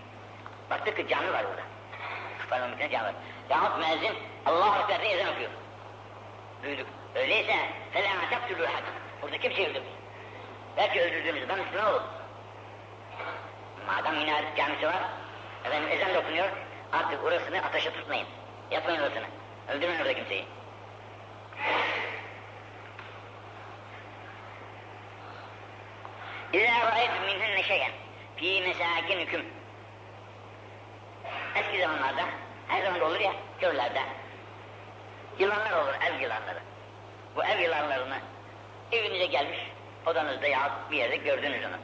Baktık ki cami var orada. Küffar memleketine cami var. Yahut müezzin Allah-u Ekber diye ezan okuyor. Duyduk. Öyleyse فَلَا تَقْتُلُوا حَدٍ Burada kimseyi öldürmeyin. Belki öldürdüğünüzden Müslüman olur. Madem minaret camisi var, efendim ezan da okunuyor, artık orasını ateşe tutmayın. Yapmayın orasını. Öldürmeyin orada kimseyi. İzâ râeytum minhunne şeyen fî mesâkinüküm Eski zamanlarda, her zaman olur ya, köylerde yılanlar olur, ev yılanları. Bu ev yılanlarını evinize gelmiş, odanızda ya bir yerde gördünüz onu.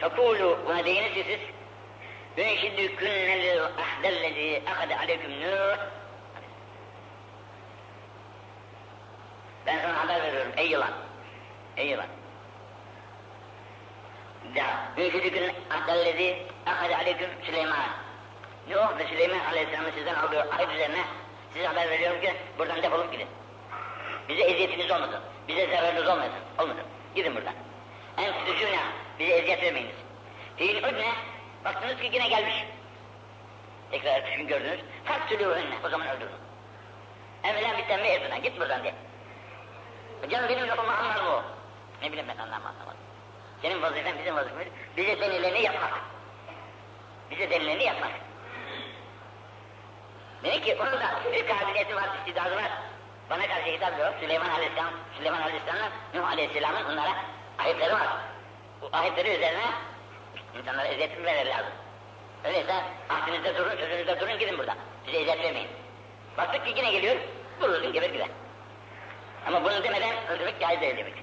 Fekûlû, buna deyiniz ki siz, Ünşidükünnel ahdellezî ahade aleyküm nûh. Ben sana haber veriyorum, ey yılan, ey yılan. Da, Ünşidükünnel ahdellezî ahade aleyküm Süleyman. Nuh ve Süleyman Aleyhisselam'ın sizden aldığı ahit üzerine size haber veriyorum ki buradan defolup gidin. Bize eziyetiniz olmasın, bize zararınız olmasın, olmasın. Gidin buradan. En kütücüne, bize eziyet vermeyiniz. Fiil ne? Baktınız ki yine gelmiş. Tekrar ertesi gün gördünüz. Faktülü önüne, o zaman öldürün. Emreden bitten mi erzine, git buradan diye. Canım benim lafımı anlar mı? Ne bileyim ben anlamam anlamadım. Senin vazifen bizim vazifemiz, bize denileni yapmak. Bize denileni yapmak. Demek ki onun da bir kabiliyeti var, istidadı var. Bana karşı hitap ediyor. Süleyman Aleyhisselam, Süleyman Aleyhisselam'la Nuh Aleyhisselam'ın onlara ayetleri var. Bu ayetleri üzerine insanlara eziyet vermeleri lazım. Öyleyse ahdinizde durun, sözünüzde durun, gidin buradan. Size eziyet vermeyin. Baktık ki yine geliyor, vurursun geber gider. Ama bunu demeden öldürmek caiz değil demek.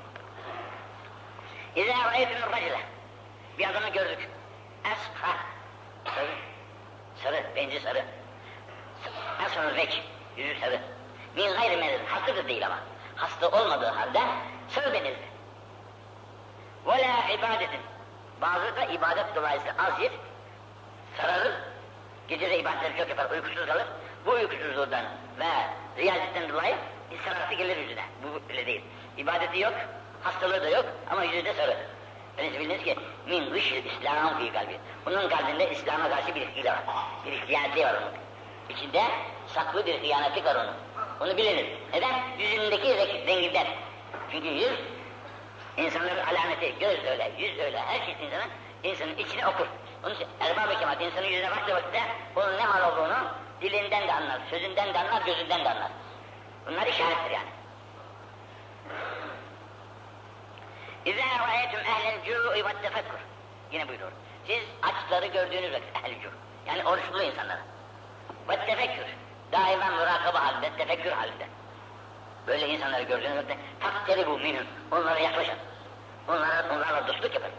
İzâ râyetun racile. Bir adamı gördük. Esfa. Sarı. Sarı, benci sarı. Esfa vek. Yüzü sarı. Min gayri merid. Da değil ama. Hasta olmadığı halde sarı denildi. Ve la ibadetin. Bazı da ibadet dolayısıyla az yer, sararır. Gecede ibadetleri çok yapar, uykusuz kalır. Bu uykusuzluğundan ve riyazetten dolayı sarartı gelir yüzüne. Bu öyle değil. İbadeti yok, hastalığı da yok ama yüzü de sarı. Öyleyse biliniz ki min gışıl İslam fi kalbi. Bunun kalbinde İslam'a karşı bir hile var. Bir hıyaneti var onun. İçinde saklı bir hıyaneti var onun. Onu biliniz. Neden? Yüzündeki zenginden. Çünkü yüz insanların alameti, göz öyle, yüz öyle, her şey insanın, insanın içine okur. Onun için erbab-ı kemal insanın yüzüne baktığı vakitte onun ne hal olduğunu dilinden de anlar, sözünden de anlar, gözünden de anlar. Bunlar işarettir yani. İzâ râyetüm ehlel cû'i ve tefekkur. Yine buyuruyor. Siz açları gördüğünüz vakit ehl cû. Yani oruçlu insanları. Ve tefekkür Daima mürakaba halinde, tefekkür halinde. Böyle insanları gördüğünüz vakit takteri bu minhum. Onlara yaklaşın. Onlara, onlarla dostluk yapın.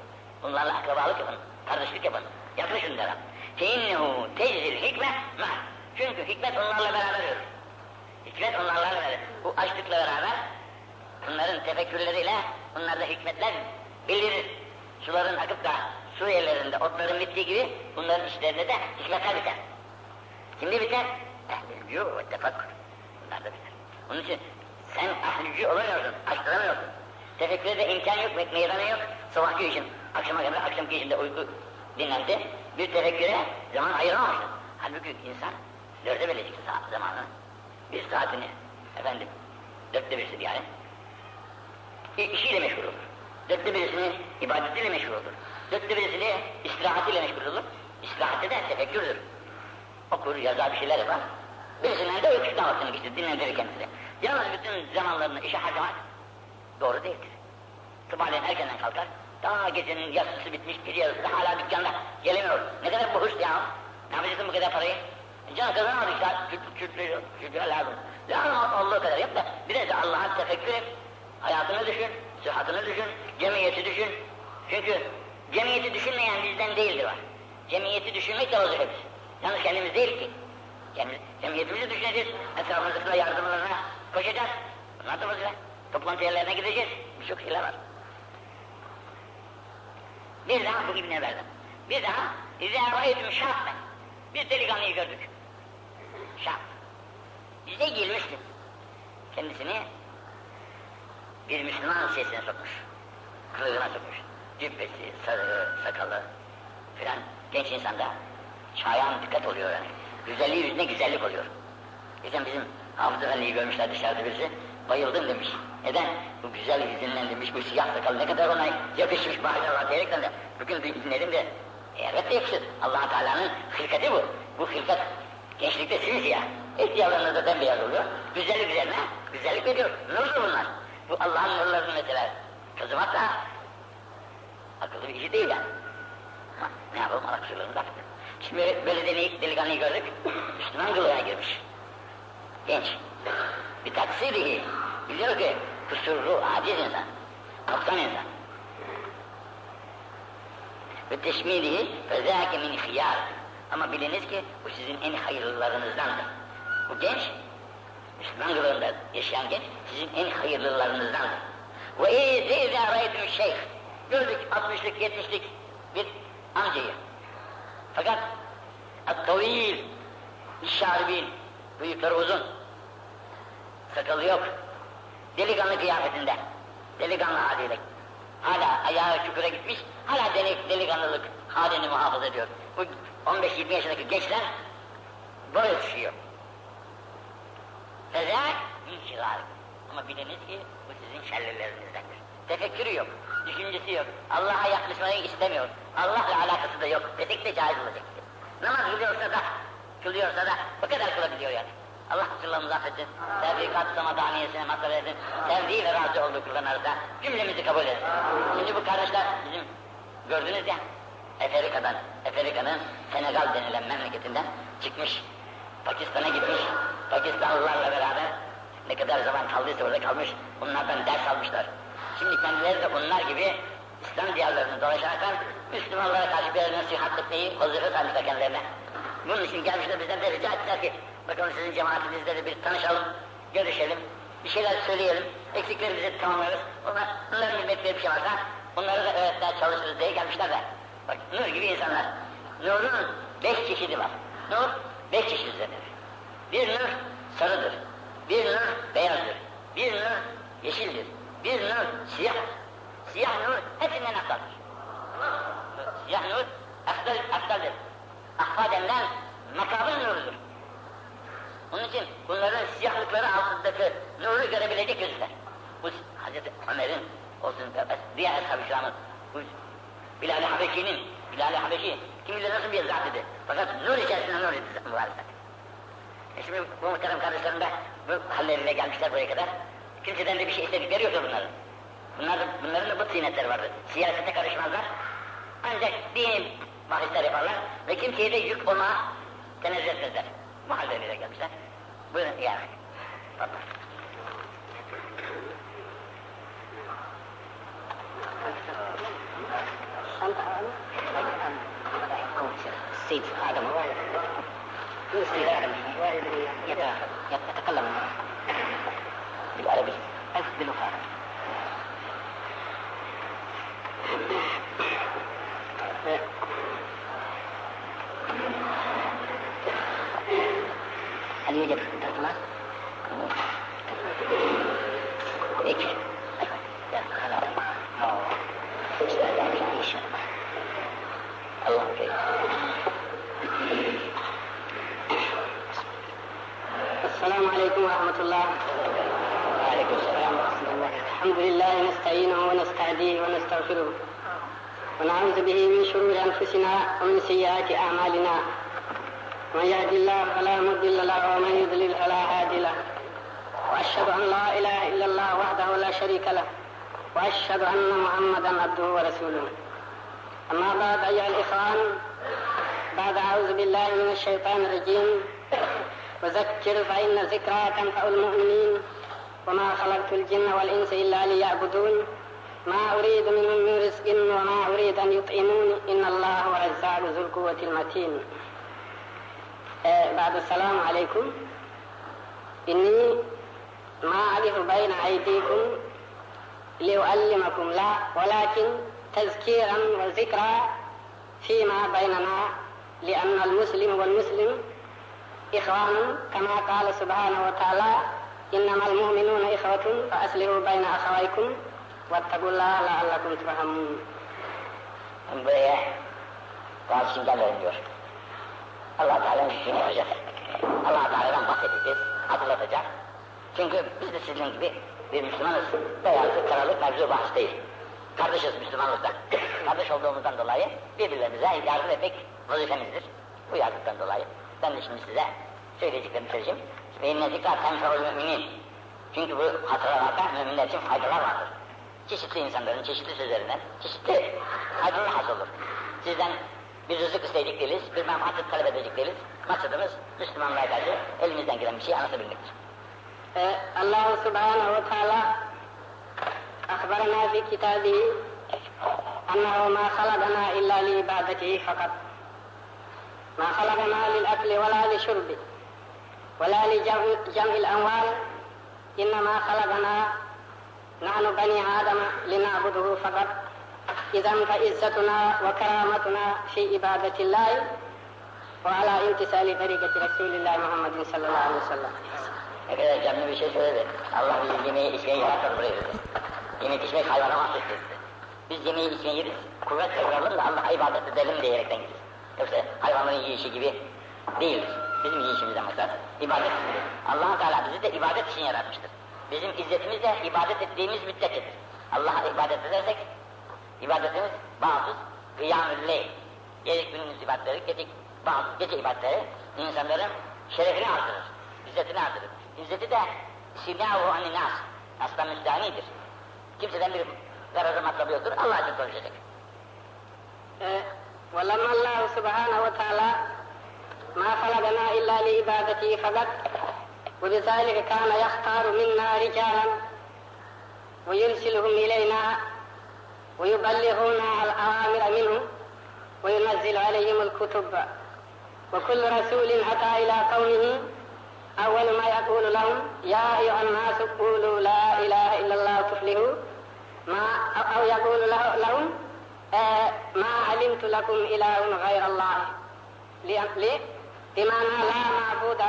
Onlarla akrabalık yapın. Kardeşlik yapın. Yaklaşın derim. فَاِنَّهُ تَجْزِ الْحِكْمَةِ مَعَ Çünkü hikmet onlarla beraber yürür. Hikmet onlarla verir. Bu açlıkla beraber bunların tefekkürleriyle bunlarda hikmetler belirir. Suların akıp da su yerlerinde otların bittiği gibi bunların işlerinde de hikmetler biter. Şimdi biter? Ehlülcü ve tefakkur. Bunlar da biter. Onun için sen ahlücü olamıyorsun, açtıramıyorsun. Tefekküre de imkan yok, meydanı yok. Sabahki için, akşama kadar akşamki için de uyku dinlendi. Bir tefekküre zaman ayıramamışsın. Halbuki insan dörde bölecek saat zamanı. Bir saatini, efendim, dörtte birisi yani, işiyle meşgul olur. Dörtte birisini ibadetiyle meşgul olur. Dörtte birisini istirahatiyle meşgul olur. İstirahatte de tefekkürdür. Okur, yazar bir şeyler yapar. Birisinden de uykusuna vaktini geçirir, dinlendirir kendisini. Yalnız bütün zamanlarını işe harcamak doğru değildir. Sabahleyin erkenden kalkar, daha gecenin yarısı bitmiş bir yarısı da hala dükkanda gelemiyor. Ne kadar bu hırs ya? Ne yapacaksın bu kadar parayı? Canı kazanamadı işte, kütlüyor, kütlüyor lazım. Lazım olduğu kadar yap da bir de Allah'a tefekkür et. Hayatını düşün, sıhhatını düşün, cemiyeti düşün. Çünkü cemiyeti düşünmeyen bizden değildir var. Cemiyeti düşünmek de vazifemiz. Yalnız kendimiz değil ki. Yani cemiyetimizi düşüneceğiz, etrafımızdaki yardımlarına koşacağız. Bunlar da vazife. Toplantı yerlerine gideceğiz. Birçok şeyler var. Bir daha bu İbn verdim. Bir daha İzâ râyetüm şâffen. Bir delikanlıyı gördük. Şaf. Bize girmişti. Kendisini bir Müslüman şeysine sokmuş. Kılığına sokmuş. Cübbesi, sarığı, sakalı filan. Genç insanda şayan dikkat oluyor yani. Güzelliği yüzüne güzellik oluyor. Geçen bizim Hafız Efendi'yi görmüşler dışarıda birisi. Bayıldım demiş. Neden? Bu güzel yüzünden demiş, bu siyah sakalı ne kadar ona yakışmış maşallah diyerekten de bugün dinledim de elbette yakışır. allah Teala'nın hırkati bu. Bu hırkat gençlikte simsiyah. İhtiyarlarında da bembeyaz oluyor. Güzellik üzerine güzellik veriyor. Nurdur bunlar. Bu Allah'ın nurlarını mesela kazımak da akıllı bir işi değil yani. Ne yapalım kusurlarını da Şimdi böyle deli, delikanlıyı gördük, Müslüman kılığına girmiş. Genç. Bir taksirihi. Biliyor ki kusurlu, aciz insan. Noksan insan. Ve teşmilihi fezâke min hiyâr. Ama biliniz ki bu sizin en hayırlılarınızdandır. Bu genç, Müslüman kılığında yaşayan genç sizin en hayırlılarınızdandır. Ve izâ râyetüm şeyh. Gördük 60'lık 70'lik bir amcayı. Fakat at-tavil, şarbin, bıyıkları uzun, sakalı yok, delikanlı kıyafetinde, delikanlı haliyle. Hala ayağı çukura gitmiş, hala delik, delikanlılık halini muhafaza ediyor. Bu 15-20 yaşındaki gençler böyle düşüyor. Fezâk min şigar. Ama biliniz ki bu sizin şerlilerinizdendir. Tefekkürü yok, düşüncesi yok, Allah'a yaklaşmayı istemiyor, Allah'la alakası da yok, desek de caiz olacak. Namaz kılıyorsa da, kılıyorsa da o kadar kılabiliyor yani. Allah kusurlarımızı affetsin, tevfikat samadaniyesine mazhar etsin, sevdiği ve razı olduğu kullanırsa cümlemizi kabul etsin. Şimdi bu kardeşler bizim gördünüz ya, Afrika'dan, Afrika'nın Senegal denilen memleketinden çıkmış, Pakistan'a gitmiş, Pakistanlılarla beraber ne kadar zaman kaldıysa orada kalmış, bunlardan ders almışlar. Şimdi kendileri de onlar gibi İslam diyarlarını dolaşaraktan Müslümanlara karşı bir nasihat etmeyi vazife saymışlar kendilerine. Bunun için gelmişler bizden de rica ettiler ki, bakalım sizin cemaatinizle de bir tanışalım, görüşelim, bir şeyler söyleyelim, eksiklerimizi tamamlarız. Onlar, onların bilmekleri bir şey varsa, onları da öğretmeye çalışırız diye gelmişler de. Bak, nur gibi insanlar. Nurun beş çeşidi var. Nur, beş çeşit üzerindedir. Bir nur sarıdır, bir nur beyazdır, bir nur yeşildir, bir nur siyah. Siyah nur hepsinden aftaldır. Siyah nur aftal, aftaldır. Ahfa denilen makabın nurudur. Onun için bunların siyahlıkları altındaki nuru görebilecek gözler. Bu Hazreti Ömer'in olsun diğer Ashab-ı Şam'ın bu Bilal-i Habeşi'nin Bilal-i Habeşi kim bilir nasıl bir zat idi. Fakat nur içerisinde nur idi mübarek. E şimdi bu muhterem kardeşlerim de bu halleriyle gelmişler buraya kadar. Kimseden de bir şey istedikleri yoktur bunların. Bunlar da, bunların da bu tıynetleri vardır. Siyasete karışmazlar. Ancak dini bahisler yaparlar ve kimseye de yük olma tenezzül etmezler. Bu halleriyle gelmişler. Buyurun yani. Pardon. Seyit Adem. يتكلم بالعربي ألف بن مفارق هل يوجد ترجمان؟ إيش؟ أيوه خلاص ما الله خير السلام عليكم ورحمة الله الحمد لله نستعينه ونستهديه ونستغفره ونعوذ به من شرور أنفسنا ومن سيئات أعمالنا. من يهد الله فلا مضل له ومن يضلل فلا هادي له. وأشهد أن لا إله إلا الله وحده لا شريك له. وأشهد أن محمدا عبده ورسوله. أما بعد أيها الإخوان بعد أعوذ بالله من الشيطان الرجيم وذكر فإن ذكرى تنفع المؤمنين. وما خلقت الجن والإنس إلا ليعبدون. ما أريد منهم من رزق وما أريد أن يطعمون. إن الله هو الرزاق ذو القوة المتين. آه بعد السلام عليكم. إني ما أعرف بين أيديكم لأعلمكم لا ولكن تذكيرا وذكرى فيما بيننا لأن المسلم والمسلم إخوان كما قال سبحانه وتعالى إنما المؤمنون إخوة فأصلحوا بين أخويكم واتقوا الله لعلكم ترحمون Buraya karşımda diyor. Allah Teala'nın ismini yapacak. Allah Teala'dan bahsedeceğiz, hatırlatacak. Çünkü biz de sizin gibi bir Müslümanız. Beyazlık, karalık mevzu bahs değil. Kardeşiz Müslümanlıkta. Kardeş olduğumuzdan dolayı birbirlerimize yardım etmek vazifemizdir. Bu yardımdan dolayı. Ben de şimdi size söyleyeceklerimi söyleyeceğim. Ve inne zikra tenfeul müminin. Çünkü bu hatıralarda müminler için faydalar vardır. Çeşitli insanların çeşitli sözlerinden çeşitli faydalar hasıl olur. Sizden bir rızık isteyecek değiliz, bir menfaat talep edecek değiliz. Maksadımız Müslümanlığa karşı elimizden gelen bir şeyi anlatabilmektir. الله سبحانه وتعالى أخبرنا في كتابه أنه ما خلقنا إلا لعبادته فقط ما خلقنا للأكل ولا للشرب ولا لجمع الأموال إنما خلقنا نحن بني آدم لنعبده فقط. إذا فعزتنا وكرامتنا في عبادة الله وعلى امتثال طريقة رسول الله محمد صلى الله عليه وسلم. এটা যে আপনি বিশেষ হয়ে ibadet. allah Teala bizi de ibadet için yaratmıştır. Bizim izzetimiz de ibadet ettiğimiz müddetçedir. Allah'a ibadet edersek, ibadetimiz bağımsız, kıyam-ı leyl. Gece gündüz ibadetleri, gece, bağımsız gece ibadetleri insanların şerefini artırır, izzetini artırır. İzzeti de simâhu anin-nâs. Aslında müstahanidir. Kimseden bir garazı matlabı yoktur. Allah için konuşacak. ولما الله سبحانه وتعالى ما خلقنا إلا لعبادته فقط ولذلك كان يختار منا رجالا ويرسلهم إلينا ويبلغون الأوامر منه وينزل عليهم الكتب. وكل رسول أتى إلى قومه أول ما يقول لهم يا أيها الناس قولوا لا إله إلا الله تفلحوا. ما أو يقول له لهم آه ما علمت لكم إله غير الله. بمعنى لا معبود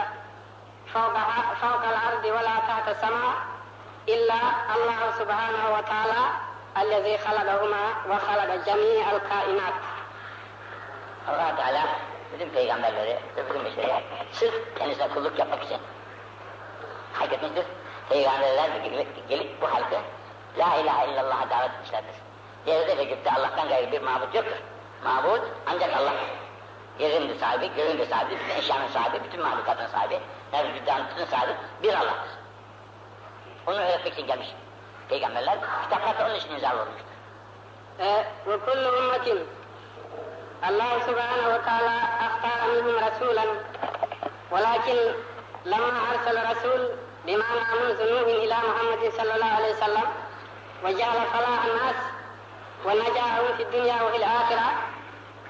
فوق, فوق الأرض ولا تحت السماء إلا الله سبحانه وتعالى الذي خلقهما وخلق جميع الكائنات Allah Teala bütün peygamberleri bütün beşeri sırf kendisine kulluk yapmak için hak etmiştir. Peygamberler de gelip, gelip bu halkı La ilahe illallah'a davet etmişlerdir. Yerde ve gökte Allah'tan gayrı bir mabut yoktur. Mabut ancak Allah. Yerin de sahibi, göğün de sahibi, bütün eşyanın sahibi, bütün mahlukatın sahibi, her vücudanın bütün sahibi bir Allah'tır. Onu öğretmek için gelmiş peygamberler. Kitaplar da onun için imzalı olmuştur. وكل أمة الله سبحانه وتعالى اختار منهم رسولا ولكن لما ارسل رسول بمعنى منذ نوح الى محمد صلى الله عليه وسلم وجعل فلاح الناس ونجاهم في الدنيا وفي الاخره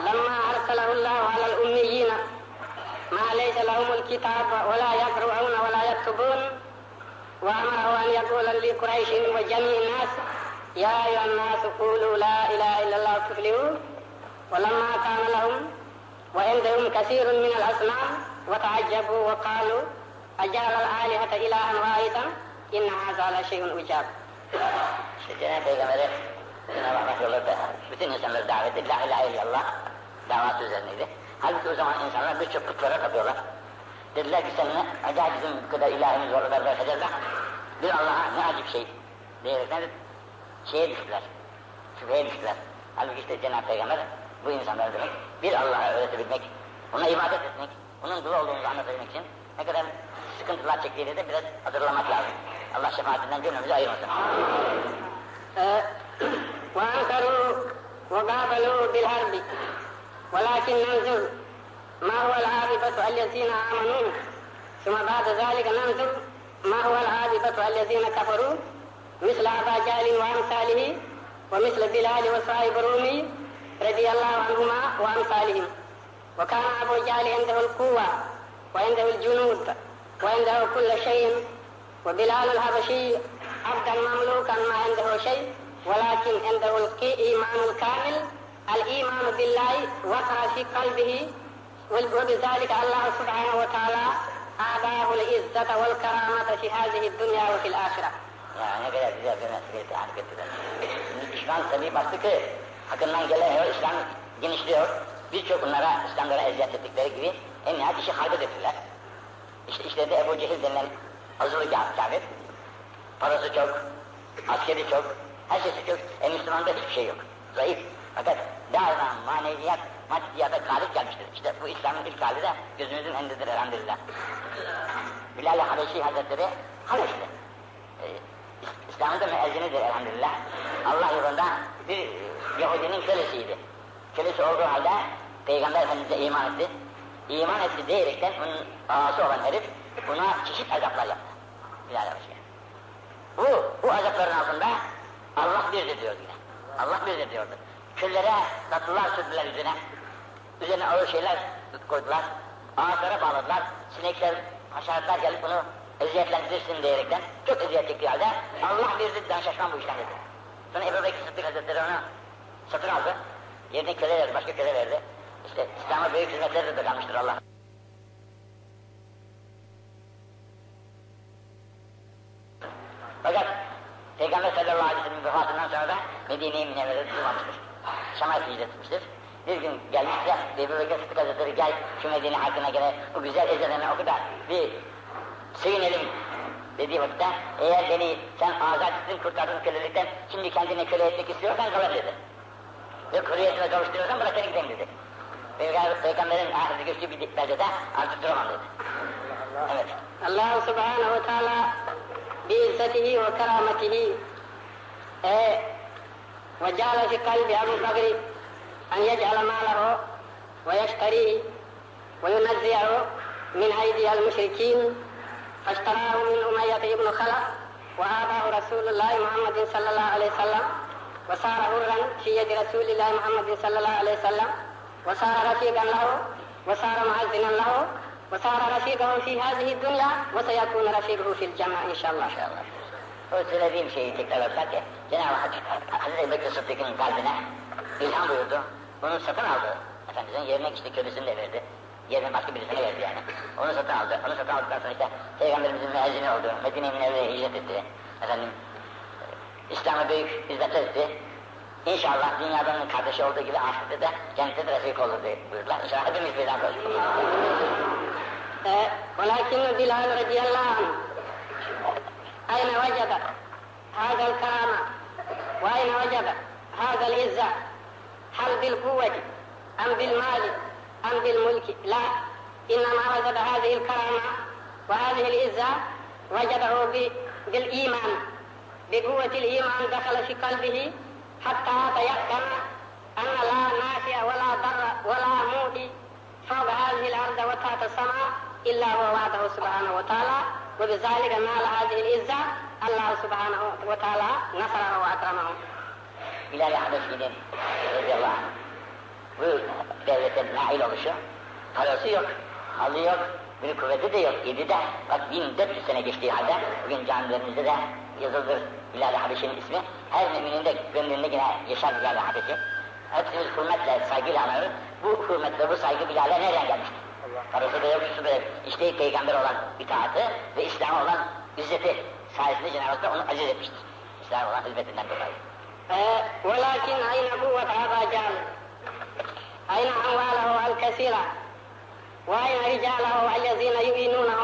لما أرسله الله على الأميين ما ليس لهم الكتاب ولا يقرؤون ولا يكتبون وأمره أن يقول لقريش وجميع الناس يا أيها الناس قولوا لا إله إلا الله تفلحوا ولما كان لهم وعندهم كثير من الأصنام وتعجبوا وقالوا أجعل الآلهة إلها واحدا إن هذا لشيء Peygamber'e Cenab-ı Allah yolladı. Bütün insanları davet etti. La ilahe illallah davası üzerineydi. Halbuki o zaman insanlar birçok putlara tapıyorlar. Dediler ki seninle acayip bizim bu kadar ilahimiz var, kadar da bir Allah'a ne acip şey diyerekten şeye düştüler. Şüpheye düştüler. Halbuki işte Cenab-ı Peygamber bu insanlara demek bir Allah'a öğretebilmek, ona ibadet etmek, onun dua olduğumuzu anlatabilmek için ne kadar sıkıntılar çektiğini de biraz hatırlamak lazım. Allah şefaatinden cümlemizi ayırmasın. آه، وأنكروا وقابلوا بالحرب ولكن ننظر ما هو العاقبة الذين آمنوا. ثم بعد ذلك ننظر ما هو العاقبة الذين كفروا. مثل أبا جهل وأمثاله ومثل بلال وصاحب الرومي رضي الله عنهما وأمثالهم. وكان أبو جهل عنده القوة وعنده الجنود وعنده كل شيء. وبلال الحبشي عبدا مملوكا ما عنده شيء. ولكن عنده الإيمان الكامل الإيمان بالله وقع في قلبه وبذلك الله سبحانه وتعالى أعطاه العزة والكرامة في هذه الدنيا وفي الآخرة kadar güzel bir meseleye tahrik ettiler. Şimdi İslam tabi baktı ki hakkından gelemiyor, İslam genişliyor. Birçok bunlara, İslamlara eziyet ettikleri gibi en nihayet işi harbe döktüler. İşte işledi Ebu Cehil denilen azılı kafir. Parası çok, askeri çok, her şeysi çok. E Müslümanda hiçbir şey yok. Zayıf. Fakat daima maneviyat, maddiyata galip gelmiştir. İşte bu İslam'ın ilk hali de gözümüzün önündedir elhamdülillah. Bilal-i Habeşi Hazretleri Habeşli. Ee, İslam'ın da müezzinidir elhamdülillah. Allah yolunda bir Yahudinin kölesiydi. Kölesi olduğu halde Peygamber Efendimiz'e iman etti. İman etti diyerekten onun ağası olan herif buna çeşit azaplar yaptı. Bilal Habeşi'ye. Bu, bu azapların altında Allah birdir diyordu yine. Allah birdir diyordu. Küllere tatlılar sürdüler üzerine. Üzerine ağır şeyler koydular. Ağaçlara bağladılar. Sinekler, haşeratlar gelip bunu eziyetlendirsin diyerekten çok eziyet çektiği halde Allah birdir ben şaşmam bu işten dedi. Sonra Ebu Bekir Sıddık Hazretleri onu satın aldı. Yerine köle verdi, başka köle verdi. İşte İslam'a büyük hizmetleri de kalmıştır Allah. Fakat Peygamber sallallahu aleyhi ve sellem'in vefatından sonra da Medine-i Münevvere'de tutulmamıştır. Şam'a hicret etmiştir. Bir gün gelmişse Ebu Bekir Sıddık Hazretleri gel şu Medine hakkına göre bu güzel ezelene oku da bir sığınelim dediği vakitte eğer beni sen azat ettin kurtardın kölelikten şimdi kendini köle etmek istiyorsan kalır dedi. Ve kuriyetine kavuşturuyorsan bırak seni gidelim dedi. Peygamber, Peygamberin ahirete göçtüğü bir beldede artık duramam dedi. Allah Allah. Evet. Allah subhanahu ve teala بعزته وكرامته. إيه، وجعل في قلب أبو بكر أن يجعل ماله ويشتريه وينزعه من أيدي المشركين. فاشتراه من أمية بن خلف وآباه رسول الله محمد صلى الله عليه وسلم وصار حرا في يد رسول الله محمد صلى الله عليه وسلم وصار رفيقا له وصار معزنا له. وصار رفيقه في هذه الدنيا وسيكون رفيقه في الجنة إن شاء الله İnşallah. O söylediğim şeyi tekrarlarsak ya, Cenab-ı Hak Hazreti Bekir Sıddık'ın kalbine ilham buyurdu. Bunu satın aldı. Efendimizin yerine işte köylüsünü de verdi. Yerine başka birisine verdi yani. Onu satın aldı. Onu satın aldıktan sonra işte Peygamberimizin müezzini oldu. Medine-i Münevvere'ye hicret etti. Efendim, İslam'a büyük hizmet etti. İnşallah dünyadan kardeşi olduğu gibi ahirette de cennette de refik olur diye buyurdular. İnşallah hepimiz birden koştuk. ولكن بلال رضي الله عنه. أين وجد هذا الكرامة وأين وجد هذا العزة؟ هل بالقوة أم بالمال أم بالملك؟ لا إنما وجد هذه الكرامة وهذه العزة وجده بالإيمان. بقوة الإيمان دخل في قلبه حتى تيقن أن لا نافع ولا ضر ولا مودي فوق هذه الأرض وتحت السماء. إلا هو وحده سبحانه وتعالى وبذلك نال هذه العزة الله سبحانه وتعالى نصره وأكرمه. Bilal Habeşi'nin radıyallahu anh bu devlete nail oluşu parası yok, halı yok, bir kuvveti de yok. Yedi de bak 1400 sene geçtiği halde bugün camilerimizde de yazılır Bilal Habeşi'nin ismi. Her müminin de gönlünde yine yaşar Bilal Habeşi. Hepsimiz hürmetle, saygıyla anarız. Bu hürmetle, bu saygı Bilal'e nereden gelmiştir? Parası da yok, şusu da yok. İşte peygamber olan itaatı ve İslam olan izzeti sayesinde Cenab-ı Hak onu aziz etmiştir. İslam olan hizmetinden dolayı. ولكن أين قوة أبا جهل؟ أين أمواله الكثيرة؟ وأين رجاله الذين يؤينونه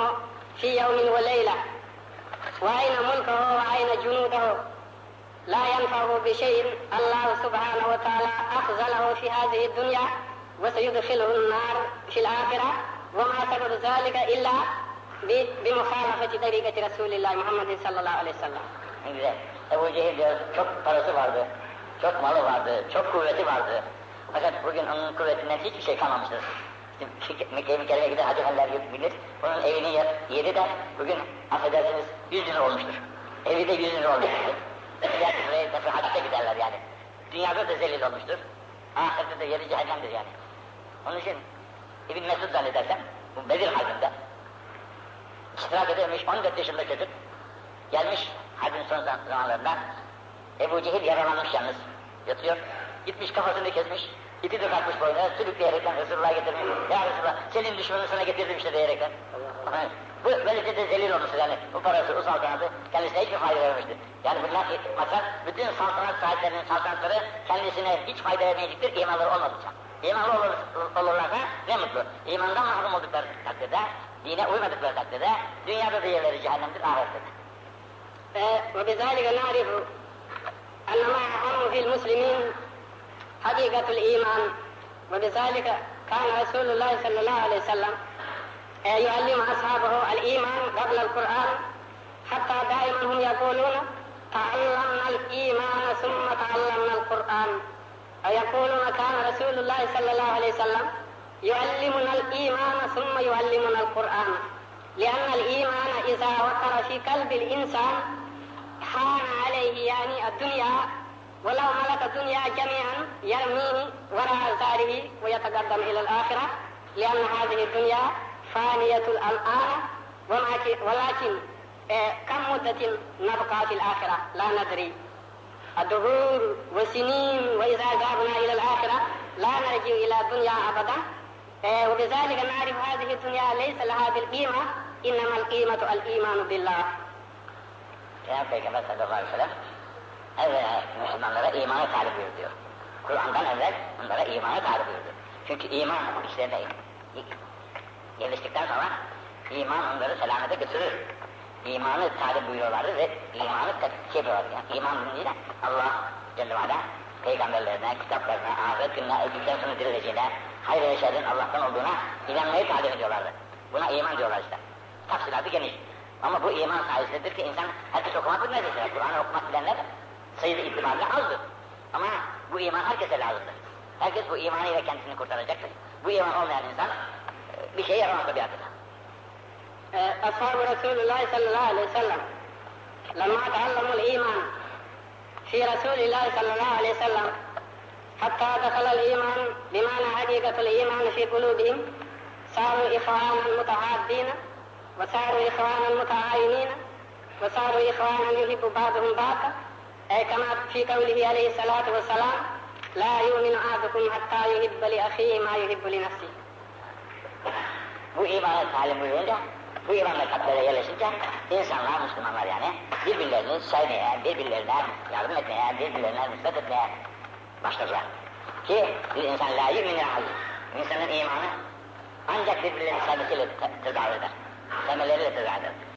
في يوم وليلة؟ وأين ملكه وأين جنوده؟ لا ينفعه بشيء الله سبحانه وتعالى أخزله في هذه الدنيا وسيدخله النار في الآخرة وما سبب ذلك إلا بمخالفة طريقة رسول الله محمد صلى الله عليه وسلم. Ne güzel. Ebu Cehil diyor, çok parası vardı, çok malı vardı, çok kuvveti vardı. Fakat bugün onun kuvvetinden hiçbir şey kalmamıştır. İşte Mekke'ye Mükerreme'ye giden Hacı Haller bilir. Onun evini yedi de bugün affedersiniz 100 lira olmuştur. Evi de 100 lira olmuştur. Gider buraya tabi hacca giderler yani. Dünyada da zelil olmuştur. Ahirette de yeri cehennemdir yani. Onun için İbn Mesud zannedersem bu Bedir Harbi'nde iştirak edememiş 14 yaşında çocuk gelmiş harbin son zamanlarında Ebu Cehil yaralanmış yalnız yatıyor. Gitmiş kafasını kesmiş. İpi de kalkmış boynuna sürükleyerekten Resulullah'a getirmiş. Ya Resulullah senin düşmanını sana getirdim işte diyerekten. Bu böylece de zelil olmuş yani. Bu parası, o saltanatı kendisine hiçbir fayda vermemiştir. Yani bunlar maksat bütün saltanat sahiplerinin saltanatları kendisine hiç fayda vermeyecektir imanları olmadıkça. Olur, olurlarsa ne mutlu. İmandan mahrum oldukları takdirde, dine uymadıkları takdirde, dünyada da yerleri cehennemdir. وبذلك نعرف أن ما أهم في المسلمين حقيقة الإيمان وبذلك كان رسول الله صلى الله عليه وسلم يعلم أصحابه الإيمان قبل القرآن حتى دائما هم يقولون تعلمنا الإيمان ثم تعلمنا القرآن ويقولون كان رسول الله صلى الله عليه وسلم يعلمنا الإيمان ثم يعلمنا القرآن. لأن الإيمان إذا وقر في قلب الإنسان حان عليه يعني الدنيا ولو ملك الدنيا جميعا يرميه وراء ظهره ويتقدم إلى الآخرة. لأن هذه الدنيا فانية الآن ولكن كم مدة نبقى في الآخرة؟ لا ندري. الدهور والسنين وإذا ذهبنا إلى الآخرة لا نرجع إلى الدنيا أبدا وبذلك نعرف هذه الدنيا ليس لها بالقيمة إنما القيمة الإيمان بالله يا صلى الله عليه وسلم onlara imanı tarif ediyor. Kur'an'dan evvel onlara imanı tarif ediyor. Çünkü iman işte değil. Geliştikten sonra iman onları selamete götürür. İmanı tarif buyuruyorlardı ve imanı şey yapıyorlardı. Yani iman değil Allah Celle ve Ala peygamberlerine, kitaplarına, ahiret gününe, öldükten sonra dirileceğine, hayır ve şerrin Allah'tan olduğuna inanmayı tarif ediyorlardı. Buna iman diyorlar işte. Tafsilatı geniş. Ama bu iman sayesindedir ki insan herkes okumak bilmez mesela. Kur'an'ı okumak bilenler sayıda itibariyle azdır. Ama bu iman herkese lazımdır. Herkes bu imanıyla kendisini kurtaracaktır. Bu iman olmayan insan bir şey yaramaz tabiatına. أصحاب رسول الله صلى الله عليه وسلم. لما تعلموا الإيمان في رسول الله صلى الله عليه وسلم حتى دخل الإيمان بمعنى حقيقة الإيمان في قلوبهم صاروا إخوانا متعادين وصاروا إخوانا متعاينين وصاروا إخوانا يحب بعضهم بعضا. أي كما في قوله عليه الصلاة والسلام لا يؤمن أحدكم حتى يحب لأخيه ما يحب لنفسه. Bu imanı talim buyurunca, bu imanla kalplere yerleşince insanlar, Müslümanlar yani birbirlerini sevmeye, birbirlerine yardım etmeye, birbirlerine nispet etmeye başladılar. Ki bir insan la yu'minu İnsanın imanı ancak birbirlerini sevmesiyle tedavi eder. Sevmeleriyle tedavi eder.